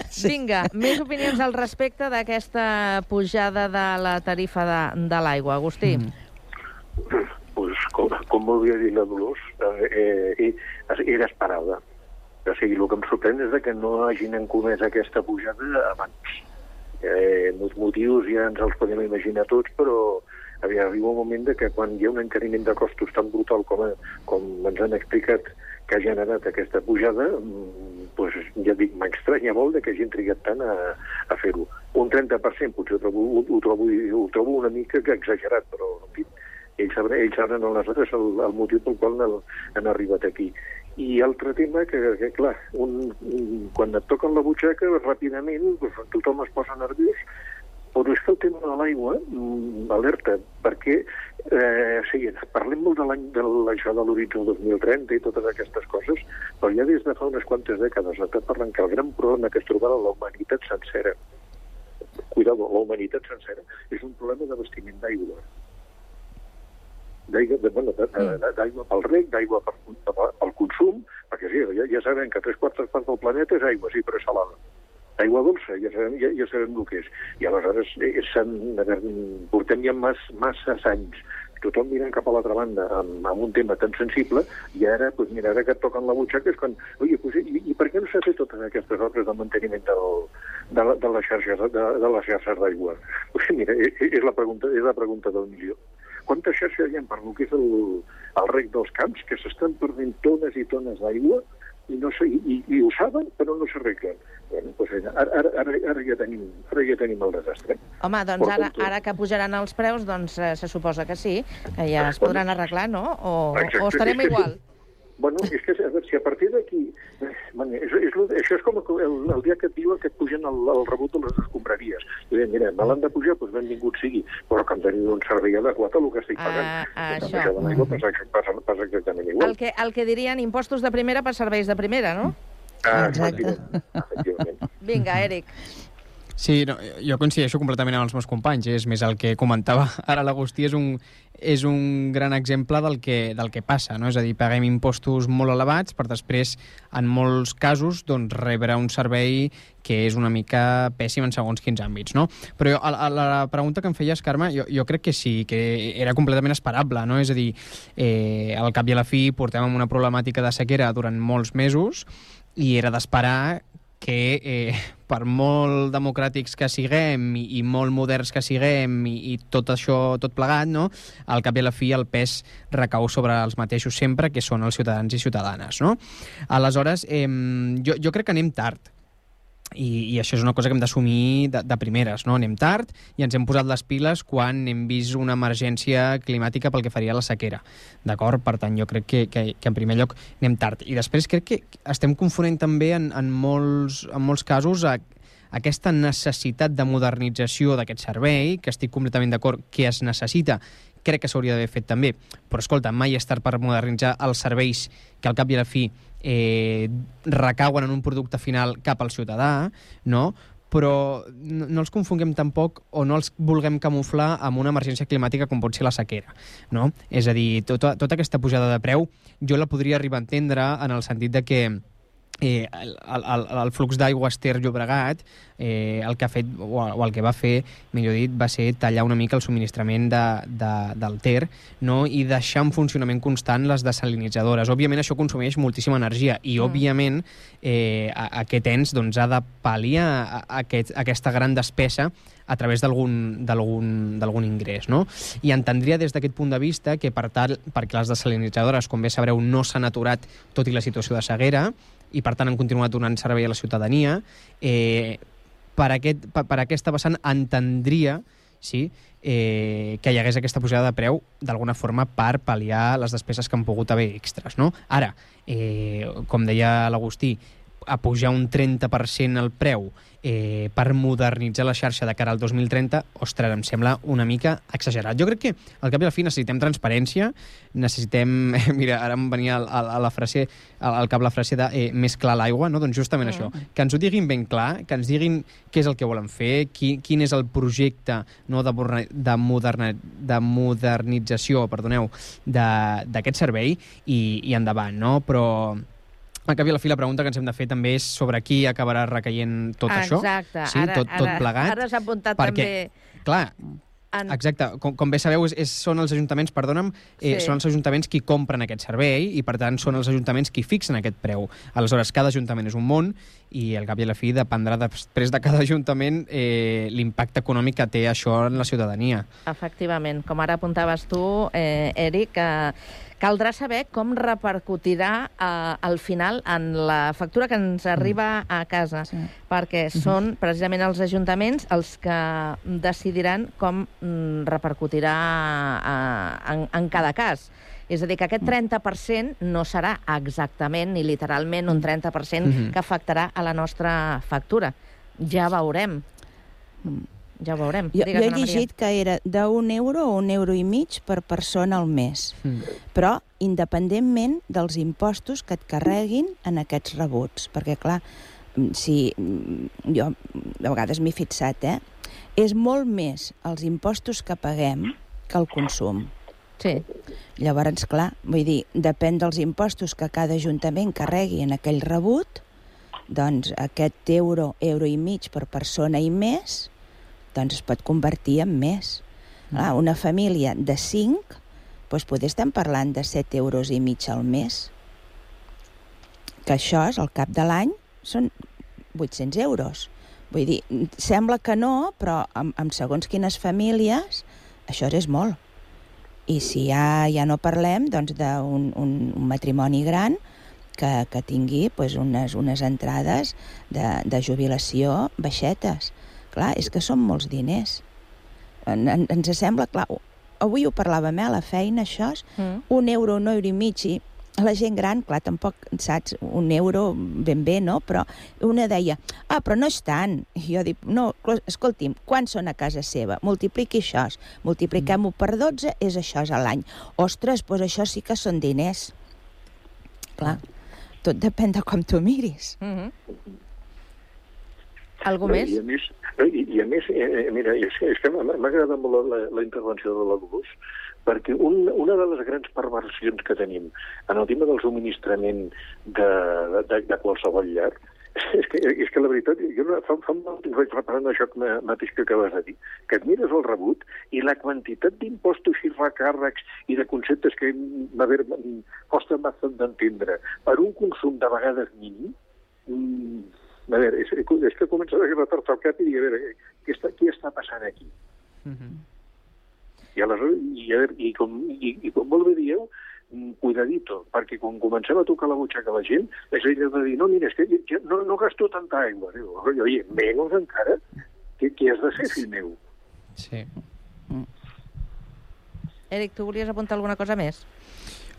Sí. Vinga, més opinions al respecte d'aquesta pujada de la tarifa de, de l'aigua. Agustí. Mm. Pues, com, com havia dit la Dolors, eh, eh, era esperada. O sigui, el que em sorprèn és que no hagin encomès aquesta pujada abans Eh, els motius ja ens els podem imaginar tots, però havia arriba un moment de que quan hi ha un encariment de costos tan brutal com, a, com ens han explicat que ha generat aquesta pujada, pues, ja dic, m'estranya molt de que hagin trigat tant a, a fer-ho. Un 30% potser ho trobo, ho, trobo, ho trobo una mica que exagerat, però en fi, ells sabran, ells sabran el, el motiu pel qual han, han arribat aquí. I altre tema que, que clar, un, un, quan et toquen la butxaca, ràpidament pues, tothom es posa nerviós, però és que el tema de l'aigua, mm, alerta, perquè eh, o sigui, parlem molt de l'any de l'això de l'horitzó 2030 i totes aquestes coses, però ja des de fa unes quantes dècades estat parlant que el gran problema que es trobava la humanitat sencera, cuidado, la humanitat sencera, és un problema d'abastiment d'aigua d'aigua bueno, pel rec, d'aigua per, pel consum, perquè sí, ja, ja sabem que tres quartes parts del planeta és aigua, sí, però és salada. Aigua dolça, ja sabem, ja, ja sabem el que és. I aleshores eh, portem ja mas, massa anys tothom mirant cap a l'altra banda amb, amb un tema tan sensible i ara, pues mira, ara que et toquen la butxaca és quan, oi, pues, i, i per què no s'ha fet totes aquestes obres de manteniment del, de, la, de les xarxes de, de les xarxes d'aigua? Pues mira, és, és, la pregunta, és la pregunta del milió quanta xarxa hi ha per el que és el, el rec dels camps, que s'estan perdent tones i tones d'aigua i, no sé, i, i ho saben, però no s'arreglen. Bueno, doncs ara, ara, ara, ara, ja tenim, ara ja tenim el desastre. Home, doncs ara, ara que pujaran els preus, doncs eh, se suposa que sí, que ja es podran arreglar, no? O, o estarem igual. Bueno, és que a veure, si a partir d'aquí... Bueno, és, és, això és com el, el dia que et diuen que et pugen el, el rebut de les escombraries. I diuen, mira, me l'han de pujar, doncs benvingut sigui, però que em donin un servei adequat a el que estic pagant. Uh, uh, això. això de l'aigua passa, passa, passa exactament igual. El que, el que dirien impostos de primera per serveis de primera, no? Ah, Exacte. efectivament. Vinga, Eric. Sí, no, jo coincideixo completament amb els meus companys. És més, el que comentava ara l'Agustí és un, és un gran exemple del que, del que passa. No? És a dir, paguem impostos molt elevats per després, en molts casos, doncs, rebre un servei que és una mica pèssim en segons quins àmbits. No? Però a, a la pregunta que em feies, Carme, jo, jo crec que sí, que era completament esperable. No? És a dir, eh, al cap i a la fi portem una problemàtica de sequera durant molts mesos i era d'esperar que eh, per molt democràtics que siguem i, i molt moderns que siguem i, i tot això, tot plegat, no? al cap i a la fi el pes recau sobre els mateixos sempre, que són els ciutadans i ciutadanes. No? Aleshores, eh, jo, jo crec que anem tard i, i això és una cosa que hem d'assumir de, de primeres, no? Anem tard i ens hem posat les piles quan hem vist una emergència climàtica pel que faria la sequera, d'acord? Per tant, jo crec que, que, que en primer lloc anem tard. I després crec que estem confonent també en, en, molts, en molts casos a, aquesta necessitat de modernització d'aquest servei, que estic completament d'acord que es necessita, crec que s'hauria d'haver fet també, però escolta, mai és tard per modernitzar els serveis que al cap i a la fi eh, recauen en un producte final cap al ciutadà, no? però no, no els confonguem tampoc o no els vulguem camuflar amb una emergència climàtica com pot ser la sequera. No? És a dir, tota, tota aquesta pujada de preu jo la podria arribar a entendre en el sentit de que eh, el, el, el flux d'aigua Ter Llobregat eh, el que ha fet, o, o el que va fer, millor dit, va ser tallar una mica el subministrament de, de, del Ter no? i deixar en funcionament constant les desalinitzadores. Òbviament això consumeix moltíssima energia i, mm. òbviament, eh, aquest ens doncs, ha de pal·liar aquest, aquesta gran despesa a través d'algun ingrés. No? I entendria des d'aquest punt de vista que, per tal, perquè les desalinitzadores, com bé sabreu, no s'han aturat tot i la situació de ceguera, i per tant han continuat donant servei a la ciutadania, eh, per, aquest, per, per aquesta vessant entendria sí, eh, que hi hagués aquesta pujada de preu d'alguna forma per pal·liar les despeses que han pogut haver extras. No? Ara, eh, com deia l'Agustí, a pujar un 30% el preu eh, per modernitzar la xarxa de cara al 2030, ostres, em sembla una mica exagerat. Jo crec que al cap i al fi necessitem transparència, necessitem... Mira, ara em venia a, a la frase, al cap la frase de eh, més clar l'aigua, no? Doncs justament mm. això, que ens ho diguin ben clar, que ens diguin què és el que volen fer, qui, quin és el projecte no, de, de, moderna, de modernització perdoneu, d'aquest servei i, i endavant, no? Però al cap i a la fi la pregunta que ens hem de fer també és sobre qui acabarà recaient tot Exacte. això. Exacte. Sí, ara, tot, tot ara, plegat. Ara s'ha apuntat perquè, també... Clar, en... Exacte, com, com bé sabeu, és, és, són els ajuntaments, perdona'm, eh, sí. són els ajuntaments qui compren aquest servei i, per tant, són els ajuntaments qui fixen aquest preu. Aleshores, cada ajuntament és un món i, al cap i a la fi, dependrà després de cada ajuntament eh, l'impacte econòmic que té això en la ciutadania. Efectivament. Com ara apuntaves tu, eh, Eric, eh, caldrà saber com repercutirà eh, al final en la factura que ens arriba mm. a casa, sí. perquè mm -hmm. són precisament els ajuntaments els que decidiran com mm, repercutirà eh, en, en cada cas. És a dir, que aquest 30% no serà exactament ni literalment un 30% mm -hmm. que afectarà a la nostra factura. Ja veurem. Ja ho veurem. Jo, jo he llegit que era d'un euro o un euro i mig per persona al mes, mm. però independentment dels impostos que et carreguin en aquests rebuts. Perquè, clar, mm, si mm, jo de vegades m'he fixat, eh? és molt més els impostos que paguem que el consum. Sí. Llavors, clar, vull dir, depèn dels impostos que cada ajuntament carregui en aquell rebut, doncs aquest euro, euro i mig per persona i més, doncs es pot convertir en més. Mm. Clar, una família de 5, doncs poder estar parlant de 7 euros i mig al mes. Que això, és al cap de l'any, són 800 euros. Vull dir, sembla que no, però amb, amb segons quines famílies això és molt. I si ja, ja no parlem doncs, d'un un, un matrimoni gran que, que tingui pues, unes, unes entrades de, de jubilació baixetes. Clar, és que són molts diners. En, en, ens sembla, clar, avui ho parlàvem eh, a la feina, això, mm. un euro, un euro i mig, i la gent gran, clar, tampoc, saps, un euro ben bé, no? Però una deia, ah, però no és tant. I jo dic, no, escolti'm, quants són a casa seva? Multipliqui això, multipliquem-ho per 12, és això a l'any. Ostres, doncs això sí que són diners. Clar, tot depèn de com tu miris. Mm -hmm. Algú més? I a més, i, i a més eh, eh mira, és, és que m'ha agradat molt la, la intervenció de la Dolors, perquè un, una de les grans perversions que tenim en el tema del subministrament de, de, de qualsevol llar és que, és que la veritat, jo fa, fa molt temps vaig reparant això mateix que acabes de dir, que et mires el rebut i la quantitat d'impostos i recàrrecs i de conceptes que va haver, costa massa d'entendre per un consum de vegades mínim, mmm, A veure, és, és que comença a retard al cap i dir, a veure, què està, què està passant aquí? Mm -hmm. I, aleshores, i, a veure, i, com, i, i com molt bé dieu, mm, cuidadito, perquè quan comencem a tocar la butxaca a la gent, és ella de dir, no, mira, és que jo no, no gasto tanta aigua. Diu, oi, menys encara, què, què has de fer, fill meu? Sí. Eric, tu volies apuntar alguna cosa més?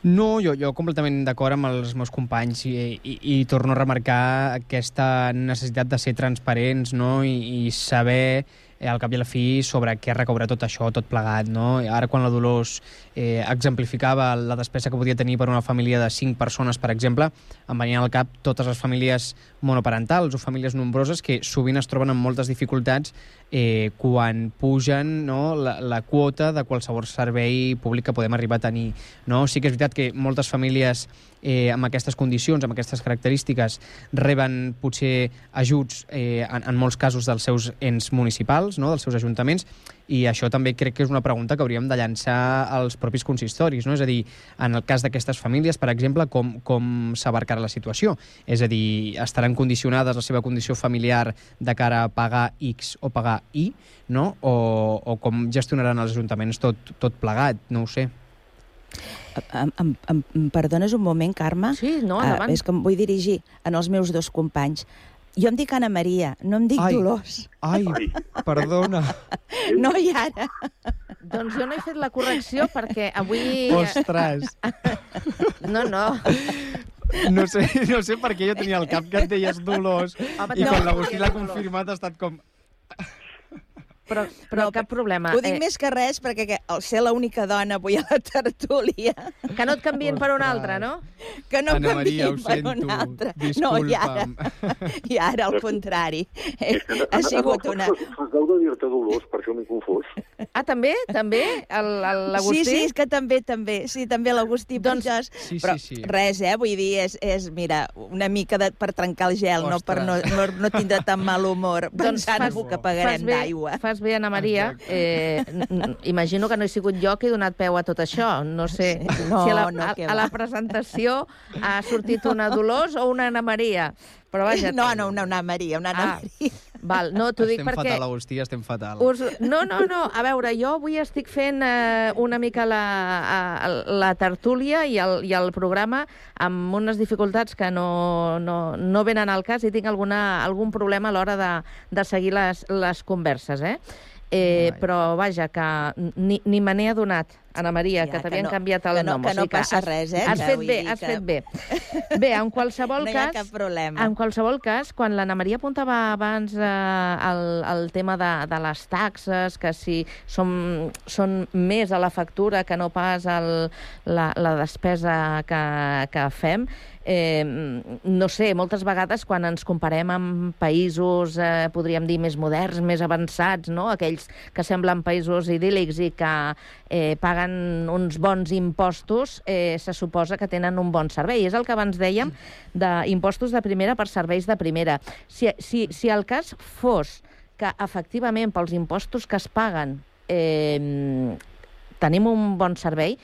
No, jo, jo completament d'acord amb els meus companys i, i, i torno a remarcar aquesta necessitat de ser transparents no? I, i saber eh, al cap i a la fi sobre què recaurà tot això, tot plegat. No? I ara quan la Dolors eh, exemplificava la despesa que podia tenir per una família de 5 persones, per exemple, em venien al cap totes les famílies monoparentals o famílies nombroses que sovint es troben amb moltes dificultats eh, quan pugen no, la, la quota de qualsevol servei públic que podem arribar a tenir. No? Sí que és veritat que moltes famílies eh, amb aquestes condicions, amb aquestes característiques, reben potser ajuts eh, en, en molts casos dels seus ens municipals, no? dels seus ajuntaments, i això també crec que és una pregunta que hauríem de llançar als propis consistoris, no? és a dir, en el cas d'aquestes famílies, per exemple, com, com s'abarcarà la situació? És a dir, estaran condicionades la seva condició familiar de cara a pagar X o pagar Y, no? o, o com gestionaran els ajuntaments tot, tot plegat, no ho sé. Em, em, em, perdones un moment, Carme? Sí, no, endavant. és que em vull dirigir en els meus dos companys. Jo em dic Anna Maria, no em dic Ai. Dolors. Ai, perdona. No i ara. Doncs jo no he fet la correcció perquè avui... Ostres. No, no. No sé, no sé per què jo tenia al cap que et deies Dolors Home, i no, quan l'Agustí l'ha confirmat ha estat com... Però, però no, cap problema. Ho dic eh... més que res perquè que, al ser l'única dona avui a la tertúlia... Que no et canvien per una altra, no? Que no Anna Maria, per sento, una altra. No, i ara, disculpa'm. i ara al contrari. Eh, Ha sigut una... Fas de dir-te Dolors, per això m'he confós. Ah, també? També? L'Agustí? Sí, sí, és que també, també. Sí, també l'Agustí doncs, Pujós. Sí, Però sí, sí. res, eh? Vull dir, és, és mira, una mica de, per trencar el gel, no per no, no, no tindre tan mal humor, pensant en el que fas pagarem bé, d'aigua. Fas bé, Anna Maria. Eh, imagino que no he sigut jo que he donat peu a tot això. No sé No, si a la, no, a, a la presentació ha sortit una Dolors o una Anna Maria. Però vaja... No, no, una Anna Maria, una Anna Ah, Maria. Val, no, t'ho dic Estem perquè... fatal, Agustí, estem fatal. Us... No, no, no. A veure, jo avui estic fent eh, una mica la, a, la tertúlia i el, i el programa amb unes dificultats que no, no, no venen al cas i tinc alguna, algun problema a l'hora de, de seguir les, les converses, eh? Eh, però vaja, que ni, ni me n'he adonat, Anna Maria, Ja, que que t'havien no- canviat el que no- nom. que o no passa has, res, eh, Has que fet bé, has que- fet bé. Bé, en qualsevol No hi ha cas... cap problema. En qualsevol cas, quan l'Anna Maria apuntava abans eh, el, el tema de, de les taxes, que si són, són més a la factura que no pas el, la, la despesa que, que fem, eh, no sé, moltes vegades quan ens comparem amb països, eh, podríem dir, més moderns, més avançats, no? aquells que semblen països idíl·lics i que eh, paguen uns bons impostos, eh, se suposa que tenen un bon servei. És el que abans dèiem d'impostos de primera per serveis de primera. Si, si, si el cas fos que efectivament pels impostos que es paguen eh, tenim un bon servei,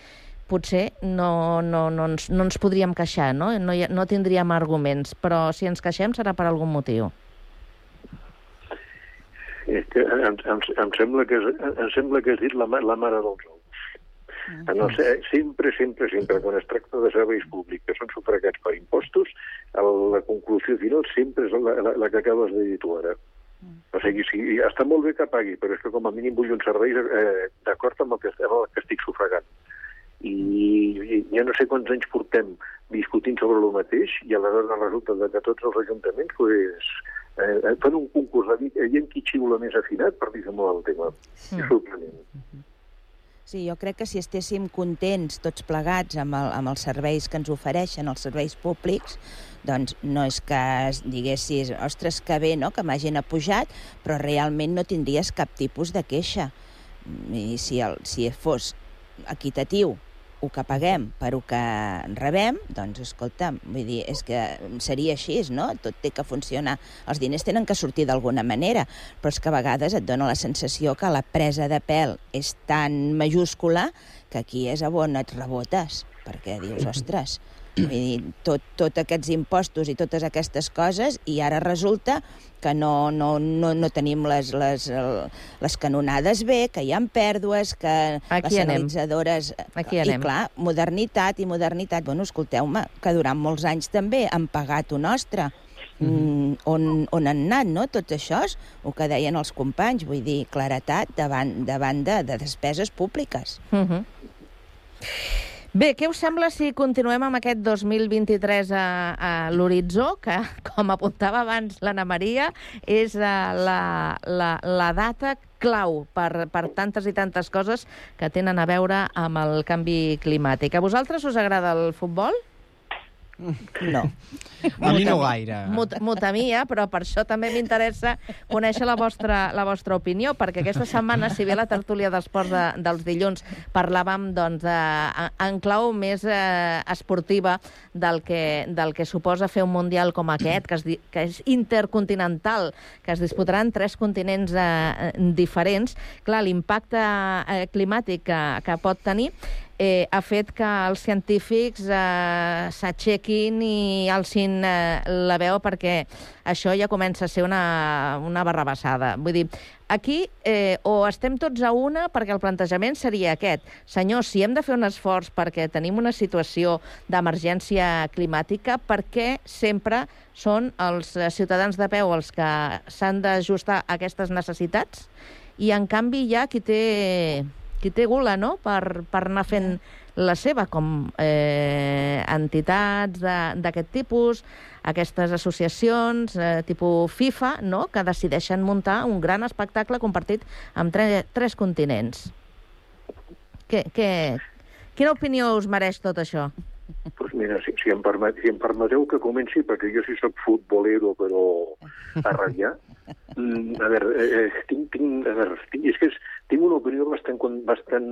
potser no, no, no, ens, no ens podríem queixar, no? No, ha, no tindríem arguments, però si ens queixem serà per algun motiu. És em, em, em, sembla que em sembla que has dit la, la mare dels. En el, se- sempre, sempre, sempre, quan es tracta de serveis públics que són sufragats per impostos, el, la conclusió final sempre és la, la, la que acabes de dir tu ara. O sigui, sí, està molt bé que pagui, però és que com a mínim vull uns serveis eh, d'acord amb, el que, amb el que estic sufragant. I, i ja no sé quants anys portem discutint sobre el mateix i aleshores resulta que tots els ajuntaments pues, eh, fan un concurs de dir eh, qui xiula més afinat per dir molt el tema. Mm. És sorprenent. Sí, jo crec que si estéssim contents tots plegats amb, el, amb els serveis que ens ofereixen, els serveis públics, doncs no és que es diguessis, ostres, que bé, no?, que m'hagin apujat, però realment no tindries cap tipus de queixa. I si, el, si fos equitatiu el que paguem per el que rebem, doncs, escolta, vull dir, és que seria així, no? Tot té que funcionar. Els diners tenen que sortir d'alguna manera, però és que a vegades et dona la sensació que la presa de pèl és tan majúscula que aquí és a on et rebotes, perquè dius, ostres, Vull dir, tot, tot aquests impostos i totes aquestes coses, i ara resulta que no, no, no, no tenim les, les, les canonades bé, que hi ha pèrdues, que Aquí les anem. analitzadores... Aquí I anem. clar, modernitat i modernitat. Bueno, escolteu-me, que durant molts anys també han pagat un nostre. Mm, on, on han anat, no? Tot això és el que deien els companys, vull dir, claretat davant, davant de, de despeses públiques. Uh -huh. Bé, què us sembla si continuem amb aquest 2023 a, a l'horitzó, que, com apuntava abans l'Anna Maria, és uh, la, la, la data clau per, per tantes i tantes coses que tenen a veure amb el canvi climàtic. A vosaltres us agrada el futbol? No. A mi no gaire. Mut, mutamia, però per això també m'interessa conèixer la vostra, la vostra opinió, perquè aquesta setmana, si bé la tertúlia d'esports de, dels dilluns parlàvem doncs, de, en clau més eh, esportiva del que, del que suposa fer un Mundial com aquest, que és, di- que és intercontinental, que es disputarà en tres continents eh, diferents, clar, l'impacte eh, climàtic que, que pot tenir eh, ha fet que els científics eh, s'aixequin i alcin eh, la veu perquè això ja comença a ser una, una barrabassada. Vull dir, aquí eh, o estem tots a una perquè el plantejament seria aquest. Senyors, si hem de fer un esforç perquè tenim una situació d'emergència climàtica, per què sempre són els eh, ciutadans de peu els que s'han d'ajustar a aquestes necessitats i en canvi hi ha qui té qui té gula, no?, per, per anar fent la seva, com eh, entitats de- d'aquest tipus, aquestes associacions eh, tipus FIFA, no?, que decideixen muntar un gran espectacle compartit amb tre tres continents. Què, què, quina opinió us mereix tot això? Pues mira, si, si, em permet, si em permeteu que comenci, perquè jo sí soc futbolero, però a ratllar. Mm, a veure, eh, eh, tinc, tinc, a veure, tinc, és que és, tinc una opinió bastant, bastant,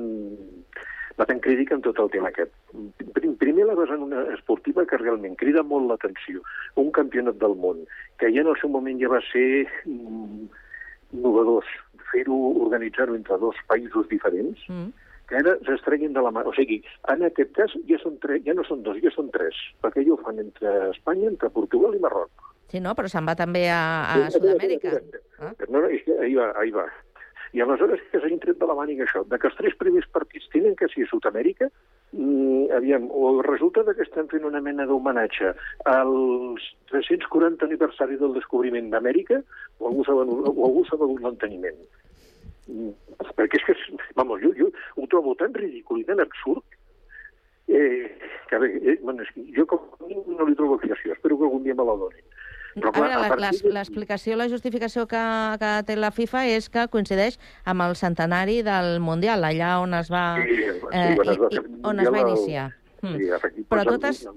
bastant crítica en tot el tema aquest. Prim- Primer la vessant una esportiva que realment crida molt l'atenció. Un campionat del món, que ja en el seu moment ja va ser mm, innovadors, fer-ho, organitzar-ho entre dos països diferents, Mm. que ara s'estrenyen de la mà. O sigui, en aquest cas ja, són tres, ja no són dos, ja són tres, perquè ja ho fan entre Espanya, entre Portugal i Marroc. Sí, no? Però se'n va també a, a Sud-amèrica. Ah. No, no, és que ahí va, ahí va. I aleshores que s'hagin tret de la màniga això, de que els tres primers partits tenen que ser a Sud-amèrica, mm, aviam, o resulta que estan fent una mena d'homenatge als 340 aniversari del descobriment d'Amèrica, o algú s'ha venut, s'ha venut l'enteniment. Mm, Perquè és que, vamos, jo, jo ho trobo tan ridícul i tan absurd eh, que veure, eh, bueno, és que jo com no li trobo explicació, espero que algun dia me la donin. Però, A veure, partir l'explicació, la justificació que, que té la FIFA és que coincideix amb el centenari del Mundial, allà on es va, Sí, sí, eh, va i- on es va iniciar. Mm. Sí, efectivament. Però Pues, totes-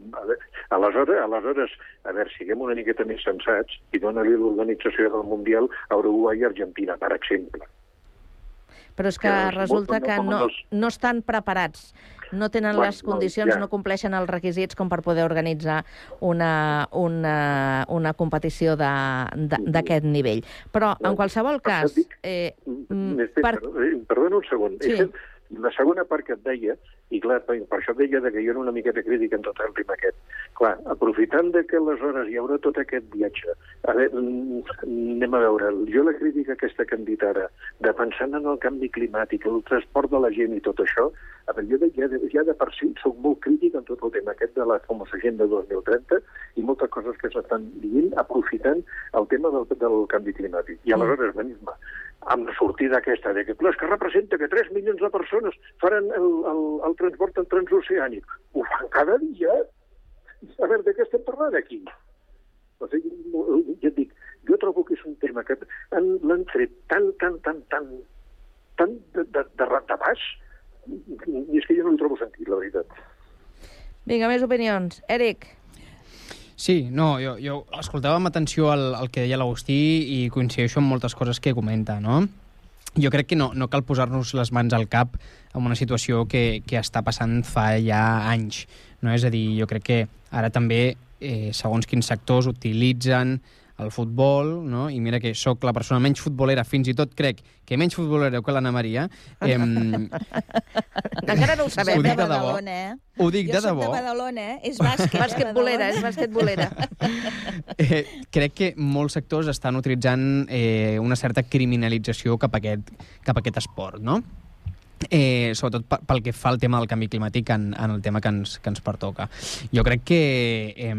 aleshores, aleshores, a veure, siguem una miqueta més sensats i dona-li l'organització del Mundial a Uruguai i Argentina, per exemple. Però és que Que resulta que no, no estan preparats, no tenen Bueno, les condicions, ja. no compleixen els requisits com per poder organitzar una, una, una competició de- de- d'aquest nivell. Però, en qualsevol cas... Eh, mm, Per... Perdona un segon. Sí. Que la segona part que et deia, i clar, per per això deia de que jo era una miqueta crítica en tot el tema aquest. Clar, aprofitant de que aleshores hi haurà tot aquest viatge, a veure, mm, anem a veure, jo la crítica aquesta que hem dit ara, de pensant en el canvi climàtic, el transport de la gent i tot això, a veure, jo de, ja, de, ja de per si soc molt crític en tot el tema aquest de la famosa agenda 2030 i moltes coses que s'estan dient aprofitant el tema del, del canvi climàtic. I aleshores venim-me amb la sortida aquesta de que, clar, és que representa que 3 milions de persones faran el, el, el transport en transoceànic. Ho fan cada dia. A veure, de què estem parlant aquí? O sigui, ja et dic, jo trobo que és un tema que han- l'han tret tan, tan, tan, tan, tan de, de, de de baix, i és que jo no li trobo sentit, la veritat. Vinga, més opinions. Eric, Sí, no, jo, jo escoltava amb atenció el, el que deia l'Agustí i coincideixo amb moltes coses que comenta, no? Jo crec que no, no cal posar-nos les mans al cap en una situació que, que està passant fa ja anys. No? És a dir, jo crec que ara també, eh, segons quins sectors, utilitzen el futbol, no? i mira que sóc la persona menys futbolera, fins i tot crec que menys futbolera que l'Anna Maria. Em... Encara no ho sabem. Ho dic de de debò. Badalona, eh? Ho dic jo de debò. soc de Badalona, eh? És bàsquet. Basquetbolera, és basquetbolera. Eh, crec que molts sectors estan utilitzant eh, una certa criminalització cap a aquest, cap a aquest esport, no? Eh, sobretot pe- pel que fa al tema del canvi climàtic en, en el tema que ens, que ens pertoca. Jo crec que, eh,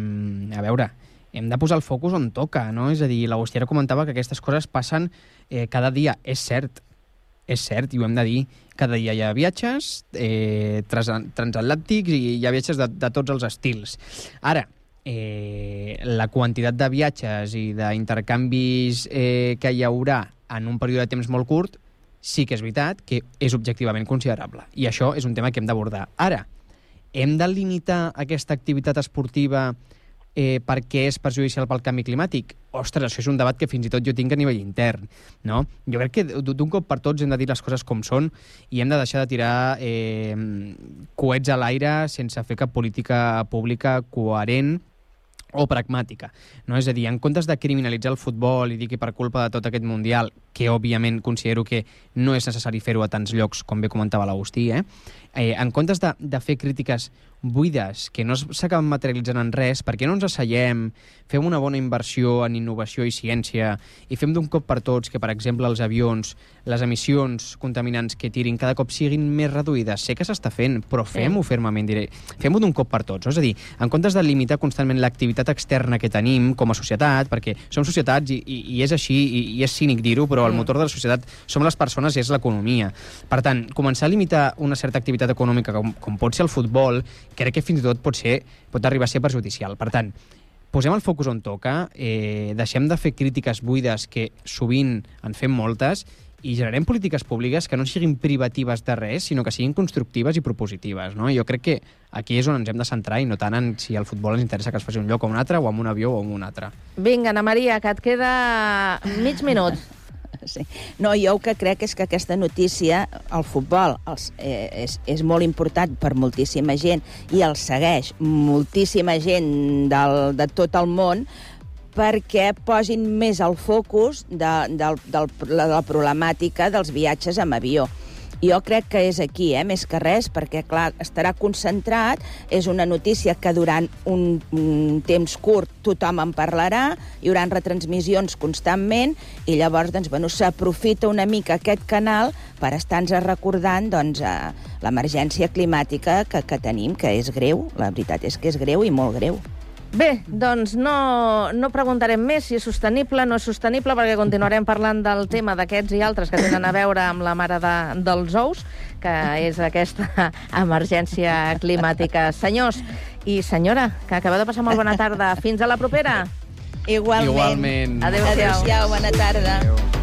a veure, hem de posar el focus on toca, no? És a dir, l'Agustí comentava que aquestes coses passen eh, cada dia. És cert, és cert, i ho hem de dir. Cada dia hi ha viatges eh, trans transatlàntics i hi ha viatges de, de tots els estils. Ara, eh, la quantitat de viatges i d'intercanvis eh, que hi haurà en un període de temps molt curt sí que és veritat que és objectivament considerable. I això és un tema que hem d'abordar. Ara, hem de limitar aquesta activitat esportiva eh, perquè és perjudicial pel canvi climàtic? Ostres, això és un debat que fins i tot jo tinc a nivell intern. No? Jo crec que d'un cop per tots hem de dir les coses com són i hem de deixar de tirar eh, coets a l'aire sense fer cap política pública coherent o pragmàtica. No? És a dir, en comptes de criminalitzar el futbol i dir que per culpa de tot aquest Mundial, que òbviament considero que no és necessari fer-ho a tants llocs, com bé comentava l'Agustí, eh? Eh, en comptes de, de fer crítiques buides que no s'acaben materialitzant en res, per què no ens asseiem, fem una bona inversió en innovació i ciència i fem d'un cop per tots que, per exemple, els avions, les emissions contaminants que tirin cada cop siguin més reduïdes? Sé que s'està fent, però fem-ho fermament, diré. Fem-ho d'un cop per tots. No? És a dir, en comptes de limitar constantment l'activitat externa que tenim com a societat, perquè som societats i, i, i és així, i, i és cínic dir-ho, però el motor de la societat som les persones i és l'economia. Per tant, començar a limitar una certa activitat econòmica com, com pot ser el futbol, crec que fins i tot pot, ser, pot arribar a ser perjudicial. Per tant, posem el focus on toca, eh, deixem de fer crítiques buides, que sovint en fem moltes, i generem polítiques públiques que no siguin privatives de res, sinó que siguin constructives i propositives. No? Jo crec que aquí és on ens hem de centrar i no tant en si el futbol ens interessa que es faci un lloc o un altre, o amb un avió o amb un altre. Vinga, Ana Maria, que et queda mig minut. Sí. No, jo el que crec és que aquesta notícia, el futbol, els, eh, és, és molt important per moltíssima gent i el segueix moltíssima gent del, de tot el món perquè posin més el focus de, del, del, de la problemàtica dels viatges amb avió. Jo crec que és aquí, eh, més que res, perquè, clar, estarà concentrat, és una notícia que durant un, un temps curt tothom en parlarà, hi haurà retransmissions constantment, i llavors, doncs, bueno, s'aprofita una mica aquest canal per estar-nos recordant, doncs, eh, l'emergència climàtica que, que tenim, que és greu, la veritat és que és greu i molt greu. Bé, doncs no, no preguntarem més si és sostenible, no és sostenible, perquè continuarem parlant del tema d'aquests i altres que tenen a veure amb la mare de, dels ous, que és aquesta emergència climàtica. Senyors i senyora, que acabeu de passar molt bona tarda. Fins a la propera. Igualment. Igualment. Adéu-siau. Adéu-siau, bona tarda.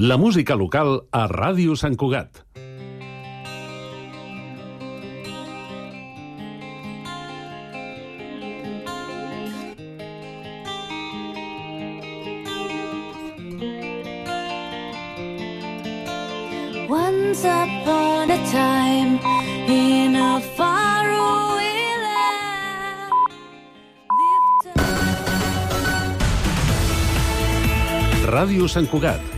La música local a Ràdio Sant Cugat. Once upon a time, in a faraway land, Ràdio Sant Cugat,